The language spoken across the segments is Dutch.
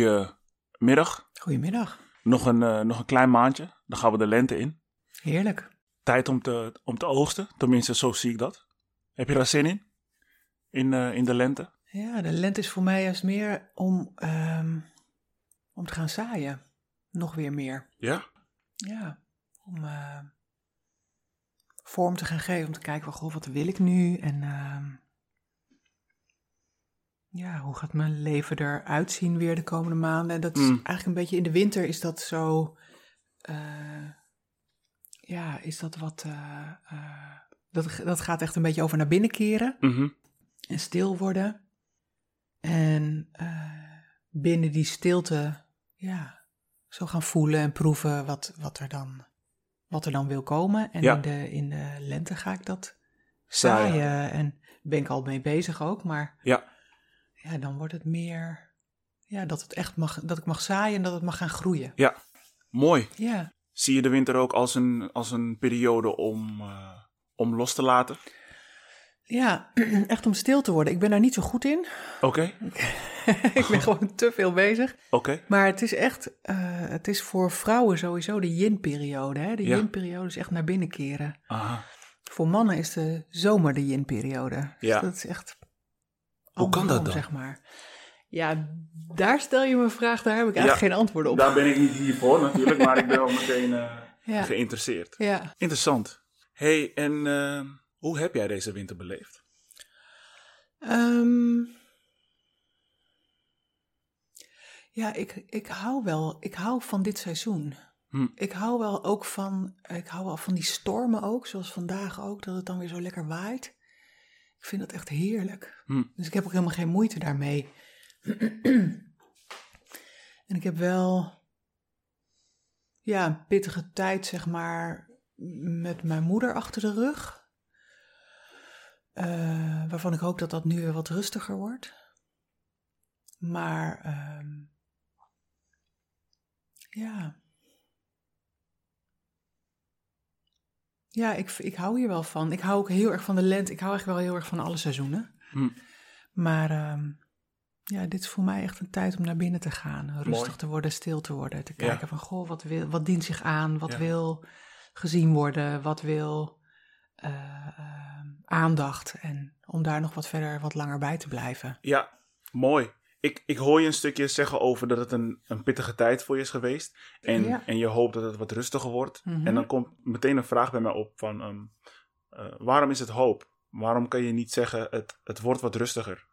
Goedemiddag. Goedemiddag. Nog een, eh, nog een klein maandje, dan gaan we de lente in. Heerlijk. Tijd om te, om te oogsten, tenminste zo zie ik dat. Heb je daar zin in? In, eh, in de lente? Ja, de lente is voor mij juist meer om, ehm, om te gaan zaaien. Nog weer meer. Ja? Ja, om eh, vorm te gaan geven, om te kijken, van, goh, wat wil ik nu? En ehm, ja, hoe gaat mijn leven eruit zien weer de komende maanden? En dat is Mm. eigenlijk een beetje in de winter is dat zo, eh, ja, is dat wat, eh, eh, dat, dat gaat echt een beetje over naar binnen keren Mhm. en stil worden. En binnen die stilte, ja, zo gaan voelen en proeven wat, wat, er, dan, wat er dan wil komen. En Ja. in, de, in de lente ga ik dat Zaaien. zaaien. En ben ik al mee bezig ook, maar Ja. Ja, dan wordt het meer, ja, dat het echt mag, dat ik mag zaaien en dat het mag gaan groeien. Ja, mooi. Ja, Zie je de winter ook als een, als een periode om, eh, om los te laten? ja, echt om stil te worden. Ik ben daar niet zo goed in. Oké, ik ben gewoon te veel bezig. oké. Maar het is echt, eh, het is voor vrouwen sowieso de yin-periode. Hè? De Ja. yin-periode is echt naar binnen keren. Aha. Voor mannen is de zomer de yin-periode. Dus Ja. dat is echt Hoe kan dat dan? zeg maar. Ja, daar stel je me een vraag, daar heb ik eigenlijk Ja. geen antwoord op. Daar ben ik niet hier voor natuurlijk, maar ik ben wel meteen eh, Ja. geïnteresseerd. Ja. Interessant. hey, en eh, hoe heb jij deze winter beleefd? Ehm, ja, ik, ik hou wel, ik hou van dit seizoen. Hm. Ik hou wel ook van, ik hou wel van die stormen ook, zoals vandaag ook, dat het dan weer zo lekker waait. Ik vind dat echt heerlijk. Hm. Dus ik heb ook helemaal geen moeite daarmee. en ik heb wel, ja, een pittige tijd, zeg maar, met mijn moeder achter de rug. Eh, waarvan ik hoop dat dat nu weer wat rustiger wordt. Maar, ehm, ja. Ja, ik, ik hou hier wel van. Ik hou ook heel erg van de lente. Ik hou eigenlijk wel heel erg van alle seizoenen. Hm. Maar ehm, ja, dit is voor mij echt een tijd om naar binnen te gaan. Rustig Mooi. te worden, stil te worden. Te Ja. kijken van, goh, wat, wil, wat dient zich aan? Wat Ja. wil gezien worden? Wat wil eh, ehm, aandacht? En om daar nog wat verder, wat langer bij te blijven. Ja, mooi. Ik, ik hoor je een stukje zeggen over dat het een, een pittige tijd voor je is geweest. En, Ja. en je hoopt dat het wat rustiger wordt. Mhm. En dan komt meteen een vraag bij mij op van... ehm, eh, waarom is het hoop? Waarom kan je niet zeggen het, het wordt wat rustiger?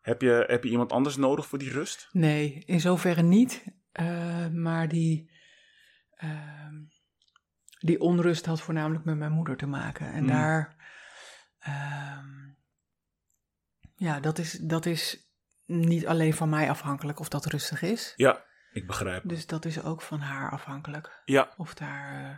Heb je, heb je iemand anders nodig voor die rust? Nee, in zoverre niet. Eh, maar die, ehm, die onrust had voornamelijk met mijn moeder te maken. En Mm. daar, ehm, ja, dat is, dat is niet alleen van mij afhankelijk of dat rustig is. Ja, ik begrijp. Dus dat is ook van haar afhankelijk. Ja, Of daar eh,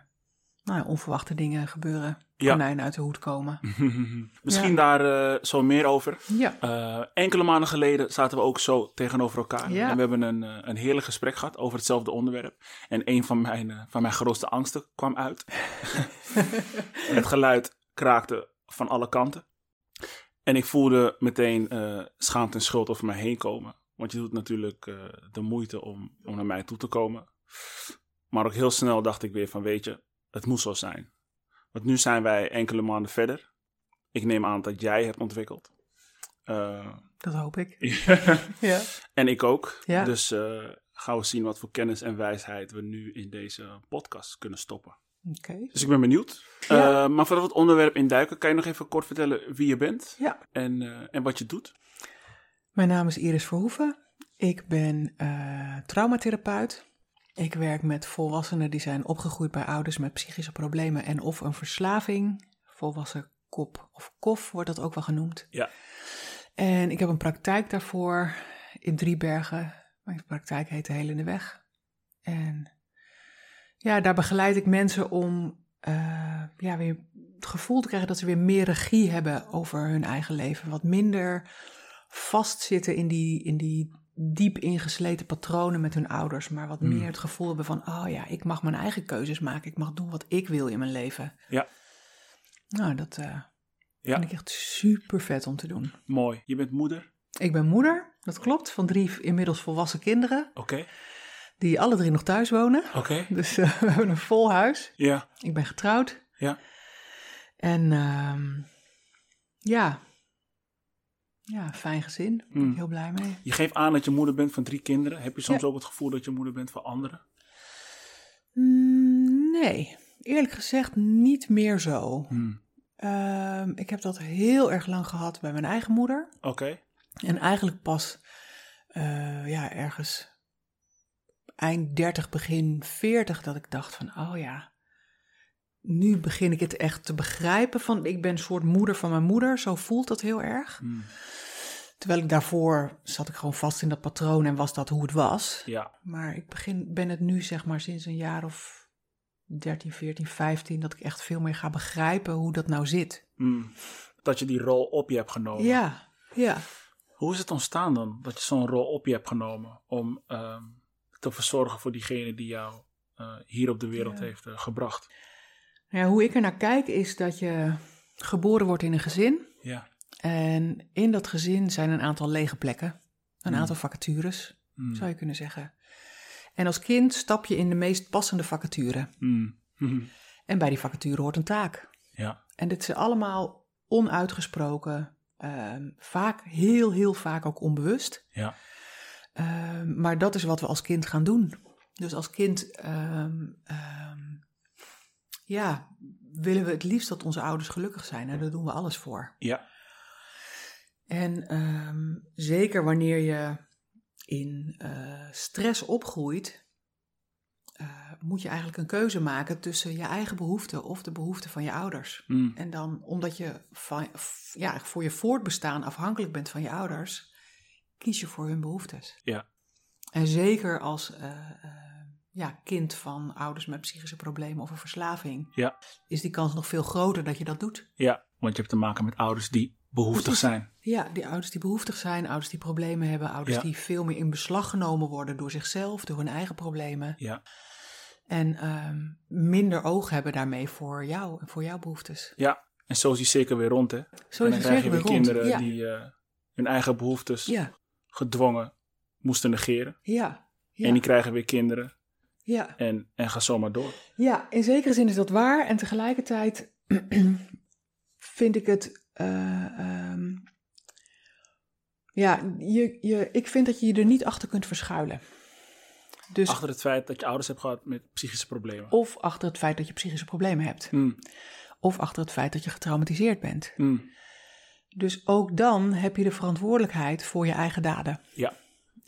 nou, onverwachte dingen gebeuren. Ja. Konijnen uit de hoed komen. misschien Ja. daar eh, zo meer over. Ja, Eh, enkele maanden geleden zaten we ook zo tegenover elkaar. Ja. En we hebben een, een heerlijk gesprek gehad over hetzelfde onderwerp. En een van mijn, van mijn grootste angsten kwam uit. Het geluid kraakte van alle kanten. En ik voelde meteen eh, schaamte en schuld over mij heen komen. Want je doet natuurlijk eh, de moeite om, om naar mij toe te komen. Maar ook heel snel dacht ik weer van, weet je, het moet zo zijn. Want nu zijn wij enkele maanden verder. Ik neem aan dat jij hebt ontwikkeld. Eh, dat hoop ik. ja. En ik ook. Ja. Dus gaan we zien wat voor kennis en wijsheid we nu in deze podcast kunnen stoppen. Dus ik ben benieuwd. Ja. Eh, maar voordat we het onderwerp induiken, kan je nog even kort vertellen wie je bent Ja. en, eh, en wat je doet? Mijn naam is Iris Verhoeven. Ik ben eh, traumatherapeut. Ik werk met volwassenen die zijn opgegroeid bij ouders met psychische problemen en of een verslaving. Volwassen kop of kof wordt dat ook wel genoemd. Ja. En ik heb een praktijk daarvoor in Driebergen. Mijn praktijk heet De Heel in de Weg. En ja, daar begeleid ik mensen om eh, ja, weer het gevoel te krijgen dat ze weer meer regie hebben over hun eigen leven. Wat minder vastzitten in die, in die diep ingesleten patronen met hun ouders, maar wat Mm. meer het gevoel hebben van, oh ja, ik mag mijn eigen keuzes maken, ik mag doen wat ik wil in mijn leven. Ja. Nou, dat eh, Ja. vind ik echt super vet om te doen. Mooi. Je bent moeder. Ik ben moeder dat klopt. Van drie inmiddels volwassen kinderen, Oké, die alle drie nog thuis wonen. oké. Dus eh, we hebben een vol huis. Ja, Ik ben getrouwd. ja. En ehm, ja, ja, fijn gezin. Daar ben ik Mm. heel blij mee. Je geeft aan dat je moeder bent van drie kinderen. Heb je soms Ja. ook het gevoel dat je moeder bent van anderen? Mm, nee, eerlijk gezegd niet meer zo. Hmm. Ehm, ik heb dat heel erg lang gehad bij mijn eigen moeder. Oké, En eigenlijk pas eh, ja, ergens eind 30, begin 40 dat ik dacht van, oh ja, nu begin ik het echt te begrijpen van, ik ben een soort moeder van mijn moeder, zo voelt dat heel erg. Hmm. Terwijl ik daarvoor zat ik gewoon vast in dat patroon en was dat hoe het was. ja. Maar ik begin, ben het nu zeg maar sinds een jaar of 13, 14, 15 dat ik echt veel meer ga begrijpen hoe dat nou zit. Hmm. Dat je die rol op je hebt genomen. Ja, ja. Hoe is het ontstaan dan dat je zo'n rol op je hebt genomen om ehm, te verzorgen voor diegene die jou eh, hier op de wereld Ja. heeft eh, gebracht? Ja, hoe ik er naar kijk is dat je geboren wordt in een gezin. Ja. En in dat gezin zijn een aantal lege plekken. Een Hmm. aantal vacatures, Hmm. zou je kunnen zeggen. En als kind stap je in de meest passende vacature. Hmm. Hmm. En bij die vacature hoort een taak. Ja. En dit is allemaal onuitgesproken. ehm, vaak, heel, heel vaak ook onbewust. Ja. Ehm, maar dat is wat we als kind gaan doen. Dus als kind, ehm, ehm, ja, willen we het liefst dat onze ouders gelukkig zijn. En daar doen we alles voor. Ja. En zeker wanneer je in eh, stress opgroeit, eh, moet je eigenlijk een keuze maken tussen je eigen behoeften of de behoeften van je ouders. Hmm. En dan, omdat je van, f- ja, voor je voortbestaan afhankelijk bent van je ouders, kies je voor hun behoeftes. Ja. En zeker als eh, eh, ja, kind van ouders met psychische problemen of een verslaving, Ja. is die kans nog veel groter dat je dat doet. Ja. Want je hebt te maken met ouders die behoeftig Precies. zijn. Ja, die ouders die behoeftig zijn, ouders die problemen hebben, ouders Ja. die veel meer in beslag genomen worden door zichzelf, door hun eigen problemen. Ja. En ehm, minder oog hebben daarmee voor jou en voor jouw behoeftes. Ja. En zo is die zeker weer rond, hè? Zo en is dan het krijg je weer rond. kinderen ja. die eh, hun eigen behoeftes ja, gedwongen moesten negeren. ja, ja, En die krijgen weer kinderen ja. en, en ga zomaar door. Ja, in zekere zin is dat waar. En tegelijkertijd vind ik het. eh, ehm, ja, je, je, ik vind dat je je er niet achter kunt verschuilen. Dus, Achter het feit dat je ouders hebt gehad met psychische problemen. Of achter het feit dat je psychische problemen hebt. Hmm. Of achter het feit dat je getraumatiseerd bent. Hmm. Dus ook dan heb je de verantwoordelijkheid voor je eigen daden. Ja.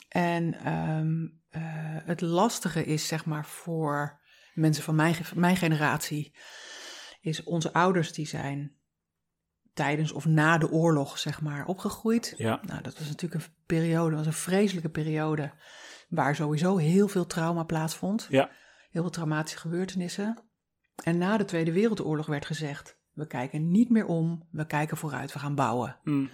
En ehm, eh, het lastige is, zeg maar, voor mensen van mijn, mijn generatie, is onze ouders die zijn tijdens of na de oorlog, zeg maar, opgegroeid. Ja. Nou, dat was natuurlijk een periode, was een vreselijke periode, waar sowieso heel veel trauma plaatsvond. Ja. Heel veel traumatische gebeurtenissen. En na de Tweede Wereldoorlog werd gezegd, we kijken niet meer om, we kijken vooruit, we gaan bouwen. Hmm.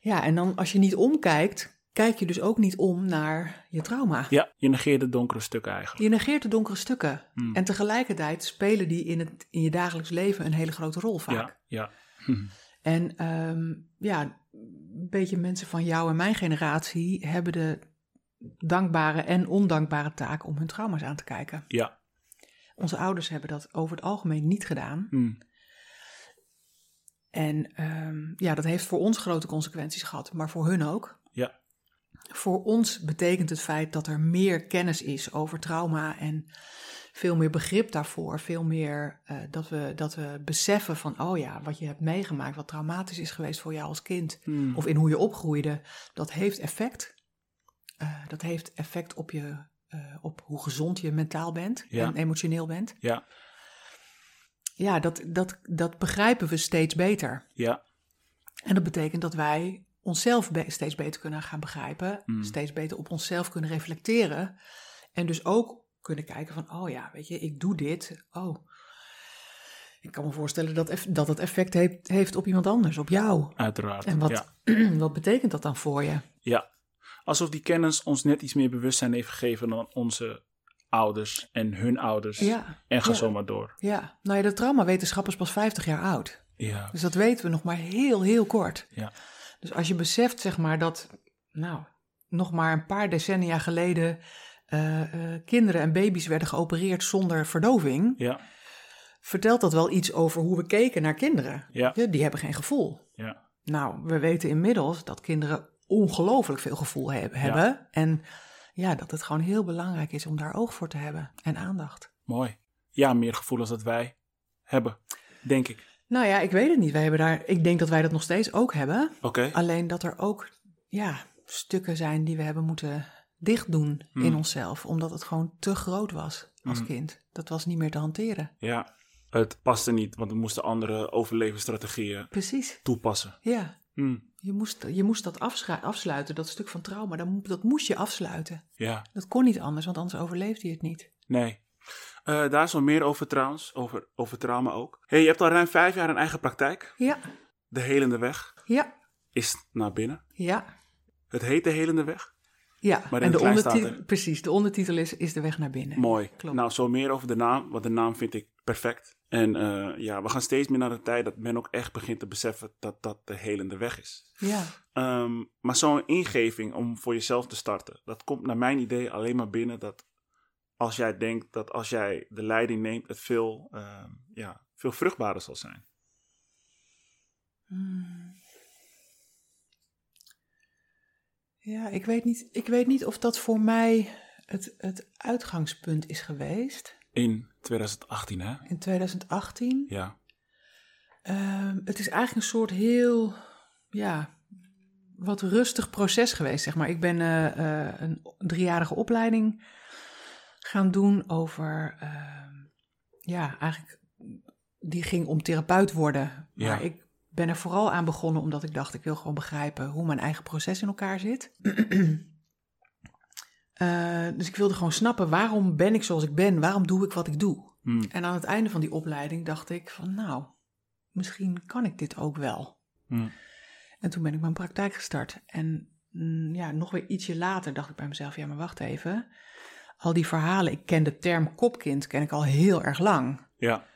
Ja, en dan als je niet omkijkt, kijk je dus ook niet om naar je trauma. Ja, je negeert de donkere stukken eigenlijk. Je negeert de donkere stukken. Hmm. En tegelijkertijd spelen die in, het, in je dagelijks leven een hele grote rol vaak. Ja, ja. En ehm, ja, een beetje mensen van jou en mijn generatie hebben de dankbare en ondankbare taak om hun trauma's aan te kijken. Ja. Onze ouders hebben dat over het algemeen niet gedaan. Hm. En ehm, ja, dat heeft voor ons grote consequenties gehad, maar voor hun ook. Ja. Voor ons betekent het feit dat er meer kennis is over trauma en veel meer begrip daarvoor, veel meer eh, dat, we, dat we beseffen van, oh ja, wat je hebt meegemaakt, wat traumatisch is geweest voor jou als kind, Hm. of in hoe je opgroeide, dat heeft effect. Eh, dat heeft effect op, je, eh, op hoe gezond je mentaal bent Ja. en emotioneel bent. Ja, Ja, dat, dat, dat begrijpen we steeds beter. ja, En dat betekent dat wij onszelf be- steeds beter kunnen gaan begrijpen, Mm. steeds beter op onszelf kunnen reflecteren. En dus ook kunnen kijken van, oh ja, weet je, ik doe dit. Oh, ik kan me voorstellen dat, eff- dat het effect heeft, heeft op iemand anders, op jou. uiteraard. En wat, Ja. wat betekent dat dan voor je? ja, alsof die kennis ons net iets meer bewustzijn heeft gegeven dan onze ouders en hun ouders. Ja, En ga ja. zo maar door. ja. Nou ja, de traumawetenschap is pas 50 jaar oud. Ja, Dus dat weten we nog maar heel, heel kort. ja, Dus als je beseft, zeg maar, dat nou, nog maar een paar decennia geleden eh, eh, kinderen en baby's werden geopereerd zonder verdoving, Ja, vertelt dat wel iets over hoe we keken naar kinderen. ja, Ja, die hebben geen gevoel. ja. Nou, we weten inmiddels dat kinderen ongelooflijk veel gevoel heb- hebben. En ja, dat het gewoon heel belangrijk is om daar oog voor te hebben en aandacht. Mooi. Ja, meer gevoel als dat wij hebben, denk ik. Nou ja, ik weet het niet. Wij hebben daar, ik denk dat wij dat nog steeds ook hebben. Alleen dat er ook ja, stukken zijn die we hebben moeten dicht doen in Hmm. onszelf. Omdat het gewoon te groot was als Hmm. kind. Dat was niet meer te hanteren. Ja, het paste niet, want we moesten andere overlevingsstrategieën Precies, toepassen. ja. Hm, Je moest, je moest dat afsluiten, dat stuk van trauma. Dat, dat moest je afsluiten. ja, Dat kon niet anders, want anders overleefde je het niet. nee. Eh, daar is wel meer over trouwens, over, over trauma ook. hey, je hebt al ruim vijf jaar een eigen praktijk. Ja, De Helende Weg ja, is naar binnen. ja. Het heet De Helende Weg. Ja, Maar en de ondertitel, er- precies, de ondertitel is, is de weg naar binnen. Mooi. Klopt. Nou, zo meer over de naam, want de naam vind ik perfect. En eh, ja, we gaan steeds meer naar de tijd dat men ook echt begint te beseffen dat dat de helende weg is. Ja, Ehm, maar zo'n ingeving om voor jezelf te starten, dat komt naar mijn idee alleen maar binnen dat als jij denkt dat als jij de leiding neemt, het veel, ehm, ja, veel vruchtbaarder zal zijn. Hmm. Ja ik, weet niet, ik weet niet of dat voor mij het, het uitgangspunt is geweest In 2018, hè? in 2018. Ja. Ehm, het is eigenlijk een soort heel, ja, wat rustig proces geweest, zeg maar. Ik ben eh, eh, een driejarige opleiding gaan doen over, ehm, ja, eigenlijk, die ging om therapeut worden. Maar Ja. ik ben er vooral aan begonnen omdat ik dacht, ik wil gewoon begrijpen hoe mijn eigen proces in elkaar zit. Eh, dus ik wilde gewoon snappen, waarom ben ik zoals ik ben? Waarom doe ik wat ik doe? Hm. En aan het einde van die opleiding dacht ik van nou, misschien kan ik dit ook wel. Hm. En toen ben ik mijn praktijk gestart. En mm, ja, nog weer ietsje later dacht ik bij mezelf, ja maar wacht even. Al die verhalen, ik ken de term kopkind, ken ik al heel erg lang. Ja.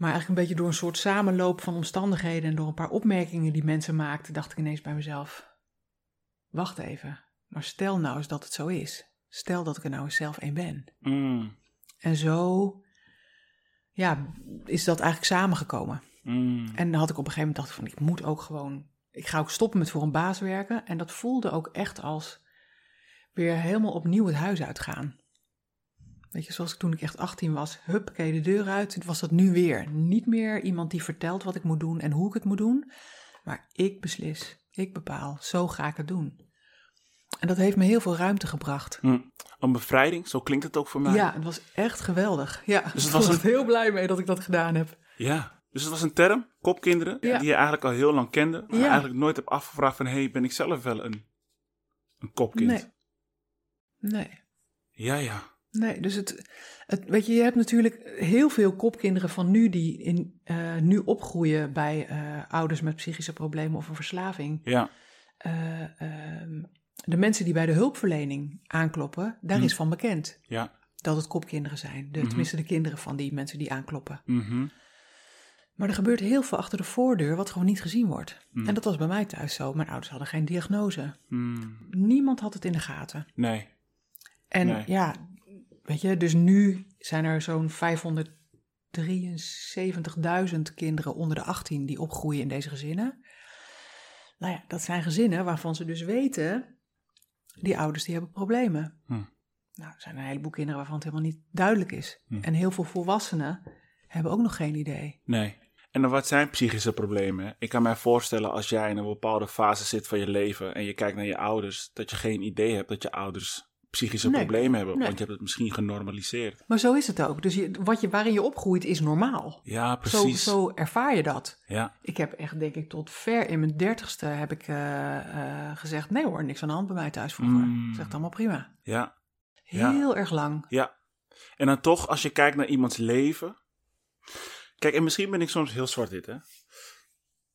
Maar eigenlijk een beetje door een soort samenloop van omstandigheden en door een paar opmerkingen die mensen maakten, dacht ik ineens bij mezelf, wacht even. Maar stel nou eens dat het zo is. Stel dat ik er nou eens zelf een ben. Hm. En zo ja, is dat eigenlijk samengekomen. Hm. En dan had ik op een gegeven moment dacht ik van, ik moet ook gewoon, ik ga ook stoppen met voor een baas werken. En dat voelde ook echt als weer helemaal opnieuw het huis uitgaan. Weet je, zoals ik toen ik echt 18 was, huppakee de deur uit. Was dat nu weer. Niet meer iemand die vertelt wat ik moet doen en hoe ik het moet doen. Maar ik beslis, ik bepaal, zo ga ik het doen. En dat heeft me heel veel ruimte gebracht. Hm. Een bevrijding, zo klinkt het ook voor mij. Ja, het was echt geweldig. Ja, Dus het ik was was een- heel blij mee dat ik dat gedaan heb. Ja, dus het was een term, kopkinderen, Ja. die je eigenlijk al heel lang kende, maar Ja. eigenlijk nooit hebt afgevraagd van, hé, hey, ben ik zelf wel een, een kopkind? Nee. Nee. Ja, ja. Nee, dus het, het, weet je, je hebt natuurlijk heel veel kopkinderen van nu die in, eh, nu opgroeien bij eh, ouders met psychische problemen of een verslaving. Ja, Eh, ehm, de mensen die bij de hulpverlening aankloppen, daar Hm. is van bekend ja. dat het kopkinderen zijn. De, Mhm. Tenminste, de kinderen van die mensen die aankloppen. Mhm. Maar er gebeurt heel veel achter de voordeur wat gewoon niet gezien wordt. En dat was bij mij thuis zo. Mijn ouders hadden geen diagnose. Niemand had het in de gaten. Nee. En Nee. ja, weet je, dus nu zijn er zo'n 573.000 kinderen onder de 18 die opgroeien in deze gezinnen. Nou ja, dat zijn gezinnen waarvan ze dus weten, die ouders die hebben problemen. Hm. Nou, er zijn een heleboel kinderen waarvan het helemaal niet duidelijk is. Hm. En heel veel volwassenen hebben ook nog geen idee. Nee. En dan wat zijn psychische problemen? Ik kan mij voorstellen als jij in een bepaalde fase zit van je leven en je kijkt naar je ouders, dat je geen idee hebt dat je ouders psychische Nee. problemen hebben, Nee. want je hebt het misschien genormaliseerd. Maar zo is het ook. Dus je, wat je, waarin je opgroeit is normaal. Ja, precies. zo ervaar je dat. Ja, Ik heb echt, denk ik, tot ver in mijn dertigste heb ik eh, eh, gezegd... nee hoor, niks aan de hand bij mij thuis vroeger. Mm. Ik zeg het allemaal prima. ja, Ja. Heel erg lang. ja. En dan toch, als je kijkt naar iemands leven. Kijk, en misschien ben ik soms heel zwart-wit, hè.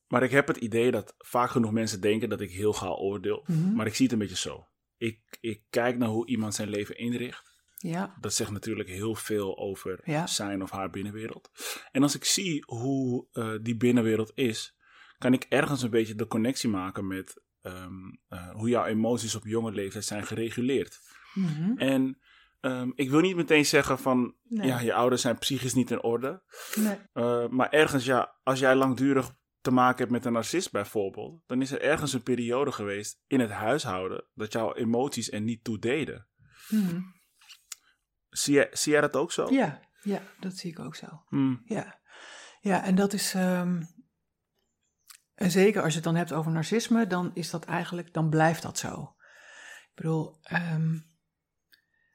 Maar ik heb het idee dat vaak genoeg mensen denken dat ik heel gauw oordeel. Mhm. Maar ik zie het een beetje zo. Ik, ik kijk naar hoe iemand zijn leven inricht. Ja, Dat zegt natuurlijk heel veel over Ja. zijn of haar binnenwereld. En als ik zie hoe eh, die binnenwereld is, kan ik ergens een beetje de connectie maken met ehm, eh, hoe jouw emoties op jonge leeftijd zijn gereguleerd. Mhm. En ehm, ik wil niet meteen zeggen van, Nee. ja, je ouders zijn psychisch niet in orde. Nee. Uh, maar ergens, ja, als jij langdurig te maken hebt met een narcist bijvoorbeeld, dan is er ergens een periode geweest in het huishouden dat jouw emoties er niet toe deden. Mhm. Zie jij, zie jij dat ook zo? Ja, ja, dat zie ik ook zo. Hmm, Ja, ja en dat is. ehm, en zeker als je het dan hebt over narcisme, dan is dat eigenlijk, dan blijft dat zo. Ik bedoel, ehm,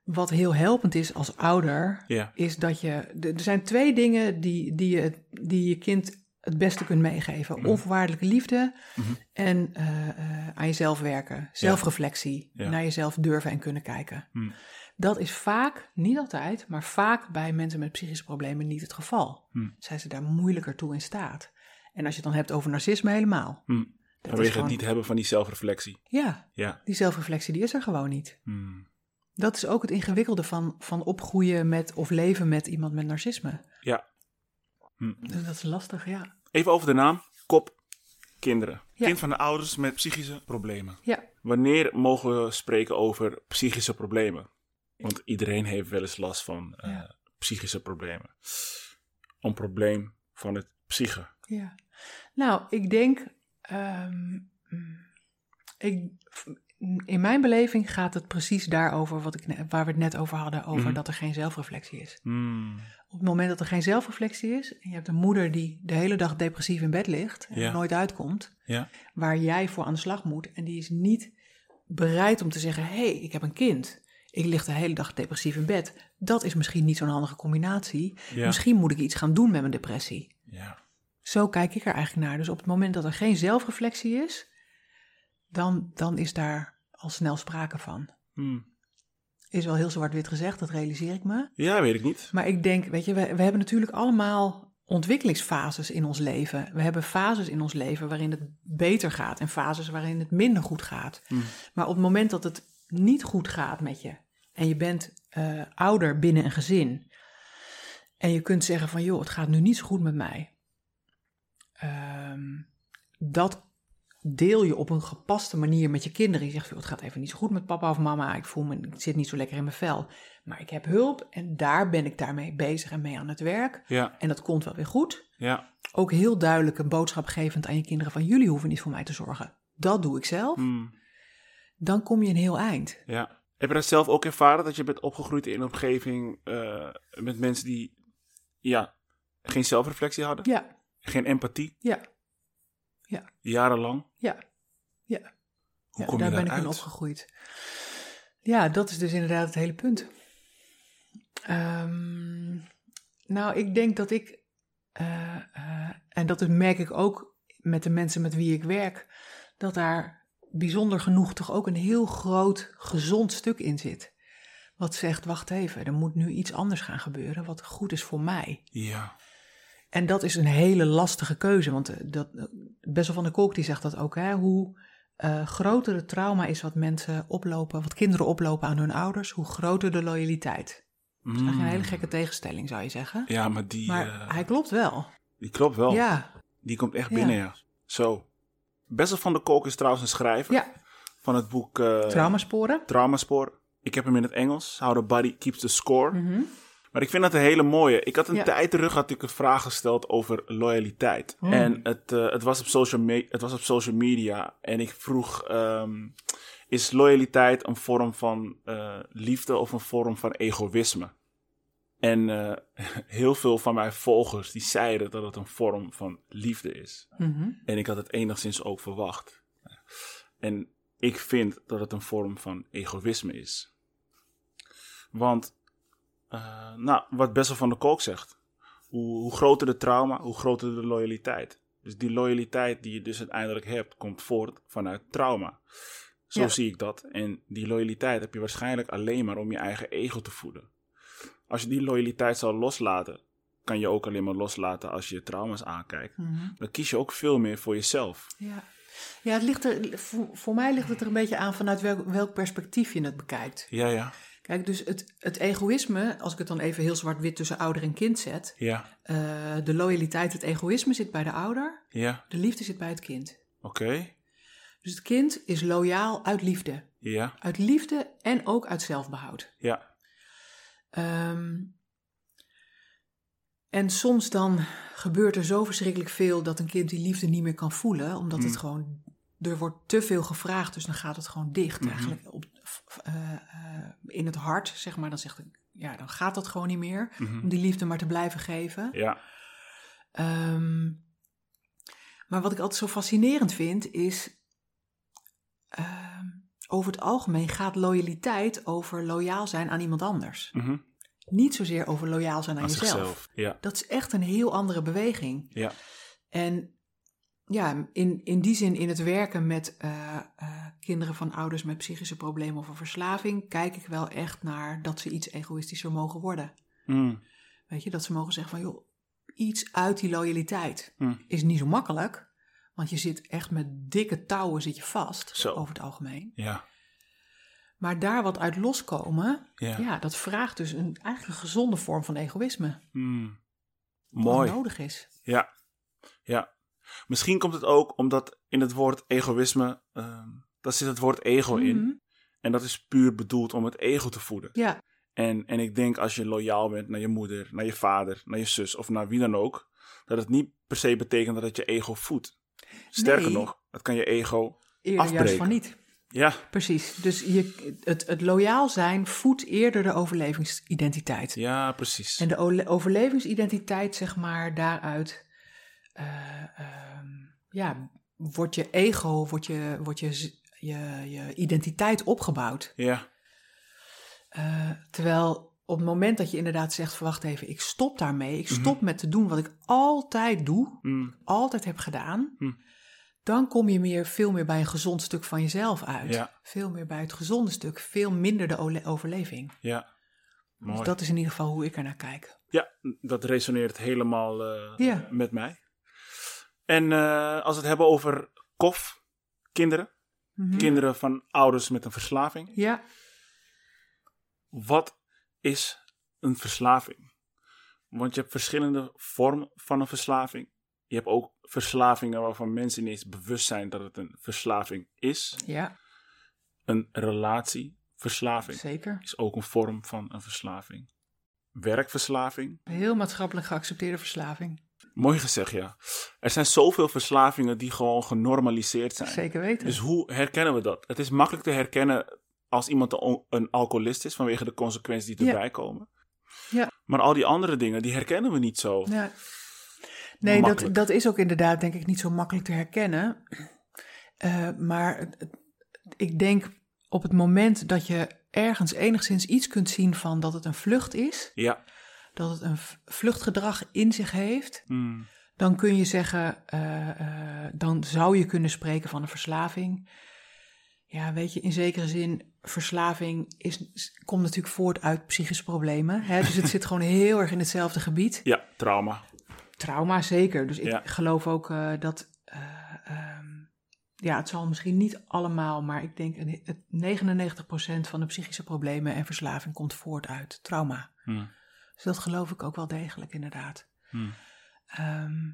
wat heel helpend is als ouder, is dat je. Er zijn twee dingen die, die, je, die je kind het beste kunt meegeven: Mhm. onvoorwaardelijke liefde Mhm. en eh, eh, aan jezelf werken, zelfreflectie, Ja. naar jezelf durven en kunnen kijken. Hmm, Dat is vaak, niet altijd, maar vaak bij mensen met psychische problemen niet het geval. Hmm. Zijn ze daar moeilijker toe in staat. En als je het dan hebt over narcisme, helemaal. Dat is Vanwege gewoon, het niet hebben van die zelfreflectie. Ja, Ja. die zelfreflectie die is er gewoon niet. Dat is ook het ingewikkelde van, van opgroeien met of leven met iemand met narcisme. Ja. Hmm. Dus dat is lastig, ja. Even over de naam. Kop. Kinderen. Ja. Kind van de ouders met psychische problemen. Ja, Wanneer mogen we spreken over psychische problemen? Want iedereen heeft wel eens last van eh, Ja. psychische problemen. Een probleem van het psyche. ja. Nou, ik denk... ehm, ik, in mijn beleving gaat het precies daarover wat ik, waar we het net over hadden. Over Mhm. dat er geen zelfreflectie is. Hmm. Op het moment dat er geen zelfreflectie is en je hebt een moeder die de hele dag depressief in bed ligt en Ja. nooit uitkomt, Ja. waar jij voor aan de slag moet en die is niet bereid om te zeggen: hé, hey, ik heb een kind, ik lig de hele dag depressief in bed. Dat is misschien niet zo'n handige combinatie. Ja. Misschien moet ik iets gaan doen met mijn depressie. Zo kijk ik er eigenlijk naar. Dus op het moment dat er geen zelfreflectie is, dan, dan is daar al snel sprake van. Hmm. Is wel heel zwart-wit gezegd, dat realiseer ik me. Ja, weet ik niet. Maar ik denk, weet je, we, we hebben natuurlijk allemaal ontwikkelingsfases in ons leven. We hebben fases in ons leven waarin het beter gaat en fases waarin het minder goed gaat. Hmm. Maar op het moment dat het niet goed gaat met je en je bent eh, ouder binnen een gezin en je kunt zeggen van joh, het gaat nu niet zo goed met mij. Ehm, dat deel je op een gepaste manier met je kinderen. Je zegt, joh, het gaat even niet zo goed met papa of mama. Ik voel me, ik zit niet zo lekker in mijn vel. Maar ik heb hulp en daar ben ik daarmee bezig en mee aan het werk. Ja. En dat komt wel weer goed. Ja. Ook heel duidelijk een boodschap gevend aan je kinderen van jullie hoeven niet voor mij te zorgen. Dat doe ik zelf. Hmm. Dan kom je een heel eind. Ja. Heb je dat zelf ook ervaren, dat je bent opgegroeid in een omgeving eh, met mensen die ja, geen zelfreflectie hadden? Ja, Geen empathie? ja, Jarenlang? ja. ja. Hoe ja kom daar je ben ik in opgegroeid. Ja, dat is dus inderdaad het hele punt. Ehm, nou, ik denk dat ik, eh, eh, en dat merk ik ook met de mensen met wie ik werk, dat daar bijzonder genoeg toch ook een heel groot gezond stuk in zit. Wat zegt, wacht even, er moet nu iets anders gaan gebeuren wat goed is voor mij. Ja. En dat is een hele lastige keuze, want eh, dat, eh, Bessel van der Kolk die zegt dat ook. Hè? Hoe eh, groter het trauma is wat mensen oplopen, wat kinderen oplopen aan hun ouders, hoe groter de loyaliteit. Dat is eigenlijk een hele gekke tegenstelling, zou je zeggen. Ja, maar die, Maar hij klopt wel. die klopt wel. Ja, Die komt echt binnen, ja. Zo. Bessel van der Kolk is trouwens een schrijver ja. van het boek traumasporen. Traumaspoor. Ik heb hem in het Engels. How the Body Keeps the Score. Mhm. Maar ik vind dat een hele mooie. Ik had een Ja. tijd terug had ik een vraag gesteld over loyaliteit. Hmm. En het, eh, het, was op social me- het was op social media. En ik vroeg, ehm, is loyaliteit een vorm van eh, liefde of een vorm van egoïsme? En eh, heel veel van mijn volgers die zeiden dat het een vorm van liefde is. Mhm. En ik had het enigszins ook verwacht. En ik vind dat het een vorm van egoïsme is. Want, eh, nou, wat Bessel van der Kolk zegt. Hoe, hoe groter de trauma, hoe groter de loyaliteit. Dus die loyaliteit die je dus uiteindelijk hebt, komt voort vanuit trauma. Zo Ja. zie ik dat. En die loyaliteit heb je waarschijnlijk alleen maar om je eigen ego te voeden. Als je die loyaliteit zou loslaten, kan je ook alleen maar loslaten als je je trauma's aankijkt. Mhm. Dan kies je ook veel meer voor jezelf. Ja, ja het ligt er, voor, voor mij ligt het er een beetje aan vanuit welk, welk perspectief je het bekijkt. Ja, ja, Kijk, dus het, het egoïsme, als ik het dan even heel zwart-wit tussen ouder en kind zet. ja, eh, de loyaliteit, het egoïsme zit bij de ouder. ja. De liefde zit bij het kind. Oké. Dus het kind is loyaal uit liefde. Ja. Uit liefde en ook uit zelfbehoud. Ja. Ehm, en soms dan gebeurt er zo verschrikkelijk veel dat een kind die liefde niet meer kan voelen, omdat het Mm. gewoon, er wordt te veel gevraagd, dus dan gaat het gewoon dicht Mhm. eigenlijk op, eh, eh, in het hart, zeg maar. Dan zegt het, ja, dan gaat dat gewoon niet meer, Mhm. om die liefde maar te blijven geven. Ja. Ehm, maar wat ik altijd zo fascinerend vind, is ehm, over het algemeen gaat loyaliteit over loyaal zijn aan iemand anders. Mhm. Niet zozeer over loyaal zijn aan, Aan jezelf. zichzelf. Ja. Dat is echt een heel andere beweging. Ja. En ja, in, in die zin, in het werken met eh, eh, kinderen van ouders met psychische problemen of een verslaving, kijk ik wel echt naar dat ze iets egoïstischer mogen worden. Mm. Weet je, dat ze mogen zeggen van joh, iets uit die loyaliteit Mm. is niet zo makkelijk. Want je zit echt met dikke touwen zit je vast, Zo. over het algemeen. Ja. Maar daar wat uit loskomen, Ja. ja, dat vraagt dus een, eigenlijk een gezonde vorm van egoïsme. Mm. Mooi. nodig is. Ja. Ja. Misschien komt het ook omdat in het woord egoïsme, ehm daar zit het woord ego Mhm. in. En dat is puur bedoeld om het ego te voeden. Ja, En, en ik denk als je loyaal bent naar je moeder, naar je vader, naar je zus of naar wie dan ook, dat het niet per se betekent dat het je ego voedt. Sterker Nee. nog, het kan je ego. eerder juist Afbreken. van niet. Ja, Precies. Dus je, het, het loyaal zijn voedt eerder de overlevingsidentiteit. ja, precies. En de overlevingsidentiteit, zeg maar, daaruit, ja, wordt je ego, wordt je, wordt je, je, je identiteit opgebouwd. Ja, Eh, terwijl op het moment dat je inderdaad zegt, van, wacht even, ik stop daarmee, ik stop met te doen wat ik altijd doe, mm, altijd heb gedaan, Hm. dan kom je meer, veel meer bij een gezond stuk van jezelf uit. Ja. Veel meer bij het gezonde stuk, veel minder de overleving. ja. Mooi. Dus dat is in ieder geval hoe ik er naar kijk. Ja, dat resoneert helemaal eh, Ja. met mij. En eh, als we het hebben over kof, kinderen, Mhm. kinderen van ouders met een verslaving. Ja, Wat is een verslaving? Want je hebt verschillende vormen van een verslaving. Je hebt ook verslavingen waarvan mensen niet eens bewust zijn dat het een verslaving is. ja, Een relatieverslaving zeker. is ook een vorm van een verslaving. Werkverslaving. Heel maatschappelijk geaccepteerde verslaving. Mooi gezegd, ja. Er zijn zoveel verslavingen die gewoon genormaliseerd zijn. Zeker weten. Dus hoe herkennen we dat? Het is makkelijk te herkennen als iemand een- alcoholist is vanwege de consequenties die Ja. erbij komen. Ja. Maar al die andere dingen, die herkennen we niet zo. Ja. Nee, dat, Makkelijk. dat is ook inderdaad denk ik niet zo makkelijk te herkennen. Eh, maar ik denk op het moment dat je ergens enigszins iets kunt zien van dat het een vlucht is, Ja. Dat het een vluchtgedrag in zich heeft, Mm. dan kun je zeggen, eh, eh, dan zou je kunnen spreken van een verslaving. Ja, weet je, in zekere zin, verslaving is, komt natuurlijk voort uit psychische problemen. Hè? Dus het zit gewoon heel erg in hetzelfde gebied. Ja, trauma. Trauma zeker. Dus ik Ja. geloof ook eh, dat. eh, ehm, ja, het zal misschien niet allemaal, maar ik denk een- het 99% van de psychische problemen en verslaving komt voort uit trauma. Mm. Dus dat geloof ik ook wel degelijk, inderdaad. Mm. Ehm,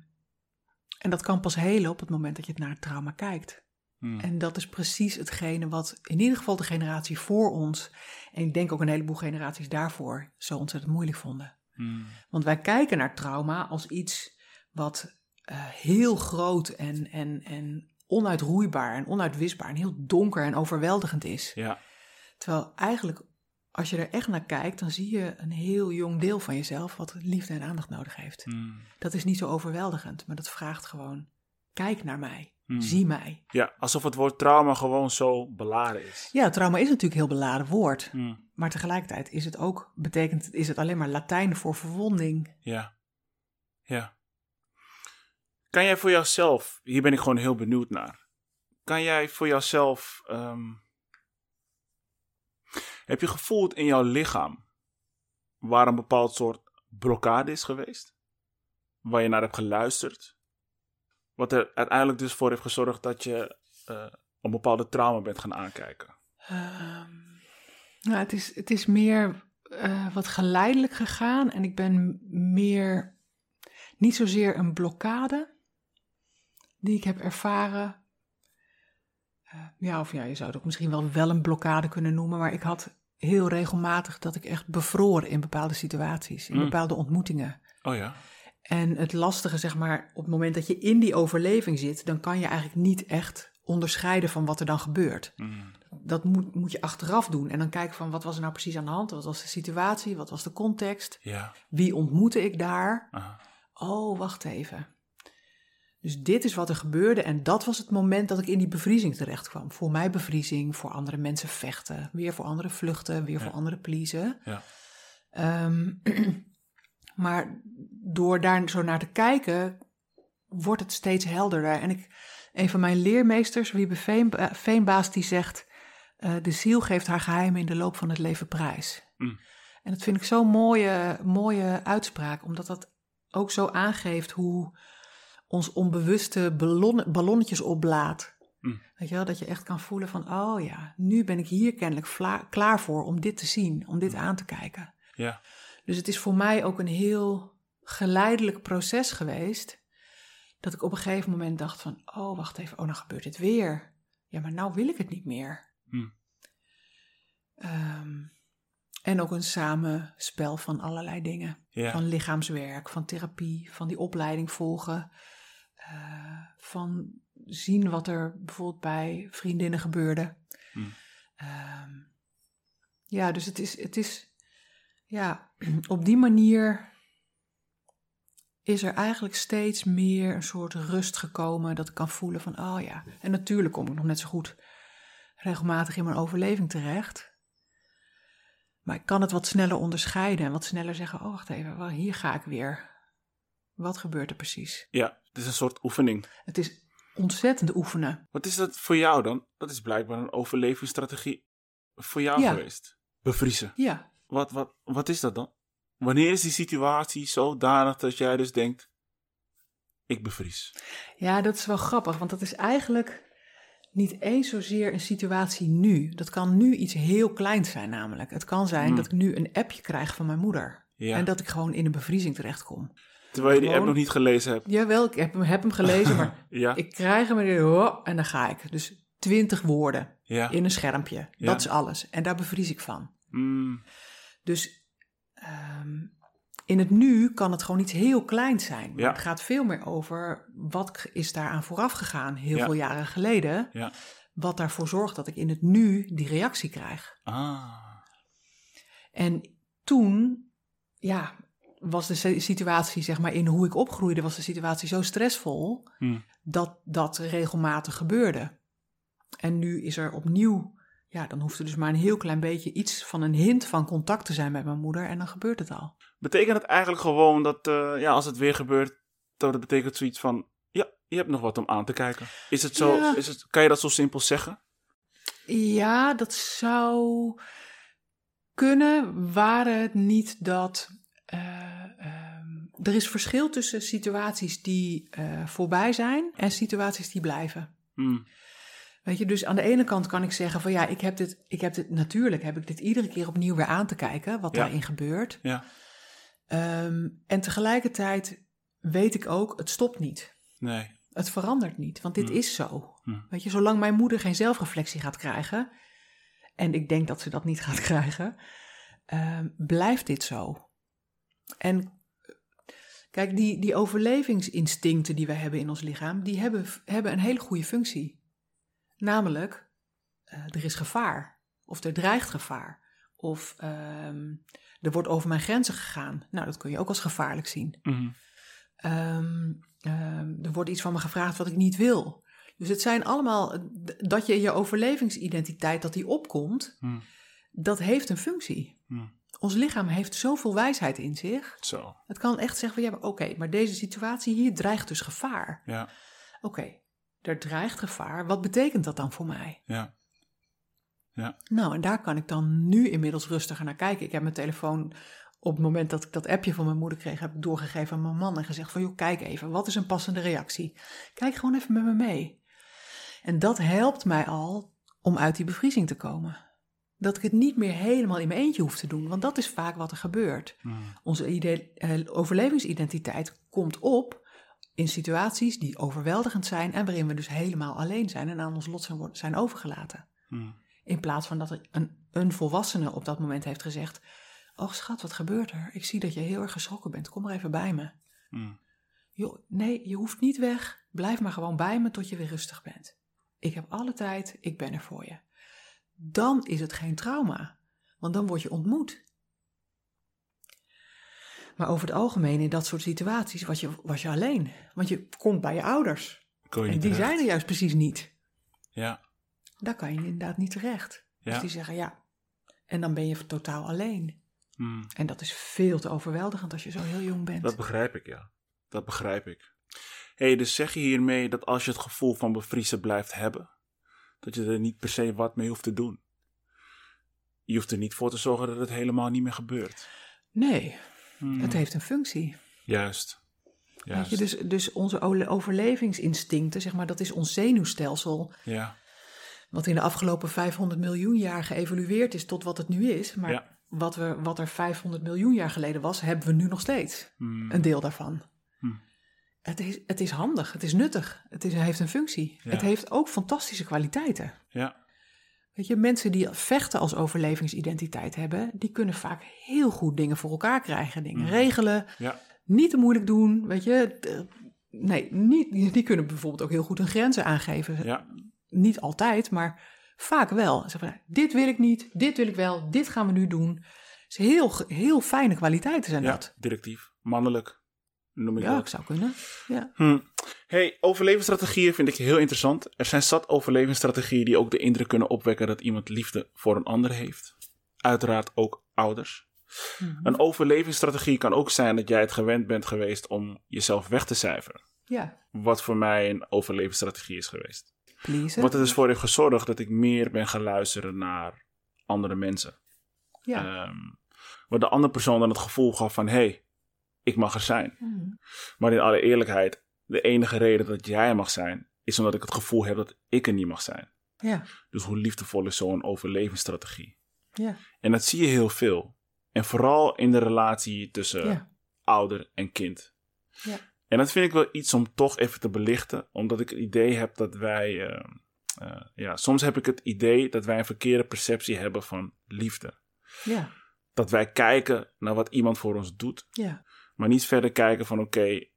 en dat kan pas helen op het moment dat je het naar het trauma kijkt. Mm. En dat is precies hetgene wat in ieder geval de generatie voor ons, en ik denk ook een heleboel generaties daarvoor, zo ontzettend moeilijk vonden. Mm. Want wij kijken naar trauma als iets wat eh, heel groot en, en, en onuitroeibaar en onuitwisbaar en heel donker en overweldigend is. Ja. Terwijl eigenlijk, als je er echt naar kijkt, dan zie je een heel jong deel van jezelf wat liefde en aandacht nodig heeft. Mm. Dat is niet zo overweldigend, maar dat vraagt gewoon, kijk naar mij, Mm. zie mij. Ja, alsof het woord trauma gewoon zo beladen is. Ja, trauma is natuurlijk een heel beladen woord, Mm. maar tegelijkertijd is het ook, betekent, is het alleen maar Latijn voor verwonding. Ja. Ja. Kan jij voor jouzelf, hier ben ik gewoon heel benieuwd naar. Kan jij voor jouzelf, ehm, heb je gevoeld in jouw lichaam waar een bepaald soort blokkade is geweest? Waar je naar hebt geluisterd? Wat er uiteindelijk dus voor heeft gezorgd dat je eh, een bepaalde trauma bent gaan aankijken. Ehm, nou, het is, het is meer eh, wat geleidelijk gegaan en ik ben meer niet zozeer een blokkade die ik heb ervaren. eh, ja, of ja, je zou het ook misschien wel, wel een blokkade kunnen noemen, maar ik had heel regelmatig dat ik echt bevroor in bepaalde situaties, in Mm. bepaalde ontmoetingen. Oh ja. En het lastige, zeg maar, op het moment dat je in die overleving zit, dan kan je eigenlijk niet echt onderscheiden van wat er dan gebeurt. Mm. Dat moet, moet je achteraf doen en dan kijken van wat was er nou precies aan de hand, wat was de situatie, wat was de context, Ja. wie ontmoette ik daar. Aha. Oh, wacht even. Dus dit is wat er gebeurde en dat was het moment dat ik in die bevriezing terecht kwam. Voor mij bevriezing, voor andere mensen vechten, weer voor anderen vluchten, weer voor anderen pleasen. Ja. Ehm, maar door daar zo naar te kijken, wordt het steeds helderder. En ik, een van mijn leermeesters, Wiebe Veen, eh, Veenbaas, die zegt... eh, de ziel geeft haar geheimen in de loop van het leven prijs. Mm. En dat vind ik zo'n mooie, mooie uitspraak, omdat dat ook zo aangeeft hoe ons onbewuste ballon, ballonnetjes opblaat. Mm. Weet je wel, dat je echt kan voelen van, oh ja, nu ben ik hier kennelijk vla- klaar voor om dit te zien, om dit aan te kijken. Ja. Dus het is voor mij ook een heel geleidelijk proces geweest. Dat ik op een gegeven moment dacht van, oh wacht even, oh dan gebeurt dit weer. Ja, maar nou wil ik het niet meer. Hmm. Ehm, en ook een samenspel van allerlei dingen. Ja. Van lichaamswerk, van therapie, van die opleiding volgen. Eh, van zien wat er bijvoorbeeld bij vriendinnen gebeurde. Hmm. Ehm, ja, dus het is, het is, ja, op die manier is er eigenlijk steeds meer een soort rust gekomen dat ik kan voelen van, oh ja. En natuurlijk kom ik nog net zo goed regelmatig in mijn overleving terecht. Maar ik kan het wat sneller onderscheiden en wat sneller zeggen, oh wacht even, hier ga ik weer. Wat gebeurt er precies? ja. Het is een soort oefening. Het is ontzettend oefenen. Wat is dat voor jou dan? Dat is blijkbaar een overlevingsstrategie voor jou Ja. geweest. Bevriezen. Ja, Wat, wat, wat is dat dan? Wanneer is die situatie zodanig dat jij dus denkt, ik bevries? Ja, dat is wel grappig, want dat is eigenlijk niet eens zozeer een situatie nu. Dat kan nu iets heel kleins zijn namelijk. Het kan zijn Hmm. dat ik nu een appje krijg van mijn moeder. Ja. En dat ik gewoon in een bevriezing terechtkom. Terwijl je die app nog niet gelezen hebt. Jawel, ik heb hem, heb hem gelezen, maar Ja. ik krijg hem en, oh, en dan ga ik. Dus twintig woorden ja. in een schermpje. Ja. Dat is alles. En daar bevries ik van. Mm, Dus ehm, in het nu kan het gewoon iets heel kleins zijn. Ja. Het gaat veel meer over wat is daaraan vooraf gegaan heel veel jaren geleden. ja. Wat daarvoor zorgt dat ik in het nu die reactie krijg. Ah. En toen, ja, was de si- situatie, zeg maar, in hoe ik opgroeide, was de situatie zo stressvol Hm. dat dat regelmatig gebeurde. En nu is er opnieuw, ja, dan hoeft er dus maar een heel klein beetje iets van een hint van contact te zijn met mijn moeder en dan gebeurt het al. Betekent het eigenlijk gewoon dat, eh, ja, als het weer gebeurt, dat het betekent zoiets van, ja, je hebt nog wat om aan te kijken. Is het zo, Ja. is het, kan je dat zo simpel zeggen? Ja, dat zou kunnen, waren het niet dat. Eh, ehm, er is verschil tussen situaties die eh, voorbij zijn en situaties die blijven. Hm. Weet je, dus aan de ene kant kan ik zeggen van ja, ik heb dit, ik heb dit natuurlijk heb ik dit iedere keer opnieuw weer aan te kijken wat Ja. daarin gebeurt. Ja, Ehm, en tegelijkertijd weet ik ook, het stopt niet. nee. Het verandert niet, want dit Hmm. is zo. Hmm. Weet je, zolang mijn moeder geen zelfreflectie gaat krijgen, en ik denk dat ze dat niet gaat krijgen, ehm, blijft dit zo. En kijk, die, die overlevingsinstincten die we hebben in ons lichaam, die hebben, hebben een hele goede functie. Namelijk, eh, er is gevaar, of er dreigt gevaar, of ehm, er wordt over mijn grenzen gegaan. Nou, dat kun je ook als gevaarlijk zien. Mhm. Ehm, ehm, er wordt iets van me gevraagd wat ik niet wil. Dus het zijn allemaal, d- dat je je overlevingsidentiteit, dat die opkomt, Hm. dat heeft een functie. Hm. Ons lichaam heeft zoveel wijsheid in zich. Zo, Het kan echt zeggen van, ja, maar oké, maar deze situatie hier dreigt dus gevaar. ja, Oké, er dreigt gevaar. Wat betekent dat dan voor mij? ja. Nou, en daar kan ik dan nu inmiddels rustiger naar kijken. Ik heb mijn telefoon op het moment dat ik dat appje van mijn moeder kreeg, heb ik doorgegeven aan mijn man en gezegd van, joh, kijk even, wat is een passende reactie? Kijk gewoon even met me mee. En dat helpt mij al om uit die bevriezing te komen. Dat ik het niet meer helemaal in mijn eentje hoef te doen, want dat is vaak wat er gebeurt. Onze eh, overlevingsidentiteit komt op in situaties die overweldigend zijn en waarin we dus helemaal alleen zijn en aan ons lot zijn, overgelaten. Mm. In plaats van dat er een, een volwassene op dat moment heeft gezegd: Oh schat, wat gebeurt er? Ik zie dat je heel erg geschrokken bent. Kom maar even bij me. Mm. Nee, je hoeft niet weg. Blijf maar gewoon bij me tot je weer rustig bent. Ik heb alle tijd, ik ben er voor je. Dan is het geen trauma, want dan word je ontmoet. Maar over het algemeen in dat soort situaties was je, was je alleen. Want je komt bij je ouders. Je En die terecht. zijn er juist precies niet. Ja, Daar kan je inderdaad niet terecht. Dus Ja. die zeggen ja. En dan ben je totaal alleen. Mm. En dat is veel te overweldigend als je zo heel jong bent. dat begrijp ik, ja. Dat begrijp ik. hey, dus zeg je hiermee dat als je het gevoel van bevriezen blijft hebben, dat je er niet per se wat mee hoeft te doen? Je hoeft er niet voor te zorgen dat het helemaal niet meer gebeurt. Nee, Hmm. het heeft een functie. Juist. Juist. je, dus, dus onze overlevingsinstincten, zeg maar, dat is ons zenuwstelsel. Ja. Wat in de afgelopen 500 miljoen jaar geëvolueerd is tot wat het nu is. Maar Ja. wat, we, wat er 500 miljoen jaar geleden was, hebben we nu nog steeds. Hmm. Een deel daarvan. Het, is, het is handig, het is nuttig, het is, heeft een functie. Ja. Het heeft ook fantastische kwaliteiten. Ja. Weet je, mensen die vechten als overlevingsidentiteit hebben, die kunnen vaak heel goed dingen voor elkaar krijgen, dingen Mhm. regelen, Ja. niet te moeilijk doen, weet je. Nee, niet, die kunnen bijvoorbeeld ook heel goed hun grenzen aangeven. Ja. Niet altijd, maar vaak wel. Zeggen van, nou, dit wil ik niet, dit wil ik wel, dit gaan we nu doen. Dus heel, heel fijne kwaliteiten zijn Ja. dat. Directief. Mannelijk. Noem ik Ja, dat. zou kunnen. Ja. Hm. Hey, overlevingsstrategieën vind ik heel interessant. Er zijn zat overlevingsstrategieën die ook de indruk kunnen opwekken dat iemand liefde voor een ander heeft. Uiteraard ook ouders. Mhm. Een overlevingsstrategie kan ook zijn dat jij het gewend bent geweest om jezelf weg te cijferen. ja, Wat voor mij een overlevingsstrategie is geweest. please. Wat er dus voor heeft gezorgd dat ik meer ben gaan luisteren naar andere mensen. Ja. Ehm, waar de andere persoon dan het gevoel gaf van... hé, hey, ik mag er zijn. Mhm. Maar in alle eerlijkheid, de enige reden dat jij mag zijn, is omdat ik het gevoel heb dat ik er niet mag zijn. ja, Dus hoe liefdevol is zo'n overlevingsstrategie? ja, En dat zie je heel veel. En vooral in de relatie tussen ja, ouder en kind. ja. En dat vind ik wel iets om toch even te belichten, omdat ik het idee heb dat wij. eh, eh, ja, soms heb ik het idee dat wij een verkeerde perceptie hebben van liefde. ja, Dat wij kijken naar wat iemand voor ons doet, ja, maar niet verder kijken van oké,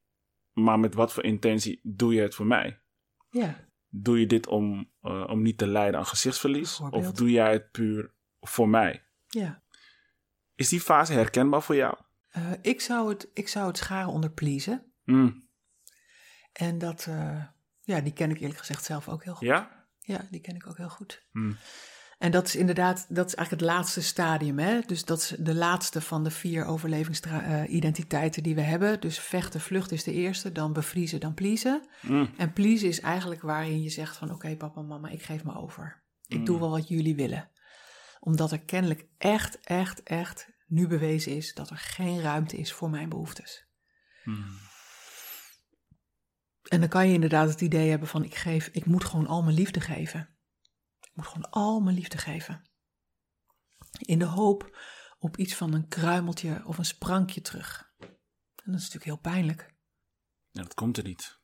maar met wat voor intentie doe je het voor mij? ja. Doe je dit om, eh, om niet te lijden aan gezichtsverlies? Of doe jij het puur voor mij? ja. Is die fase herkenbaar voor jou? Eh, ik, zou het, ik zou het scharen onder pleasen. Mm, En dat, eh, ja, die ken ik eerlijk gezegd zelf ook heel goed. Ja? Ja, die ken ik ook heel goed. Mm, En dat is inderdaad, dat is eigenlijk het laatste stadium. Hè? Dus dat is de laatste van de vier overlevingsidentiteiten die we hebben. Dus vechten, vlucht is de eerste, dan bevriezen, dan pleasen. mm, En pleasen is eigenlijk waarin je zegt van oké papa, mama, ik geef me over. Ik Mm. doe wel wat jullie willen. Omdat er kennelijk echt, echt, echt nu bewezen is dat er geen ruimte is voor mijn behoeftes. mm. En dan kan je inderdaad het idee hebben van ik geef, ik moet gewoon al mijn liefde geven. Moet gewoon al mijn liefde geven. In de hoop op iets van een kruimeltje of een sprankje terug. En dat is natuurlijk heel pijnlijk. Ja, dat komt er niet.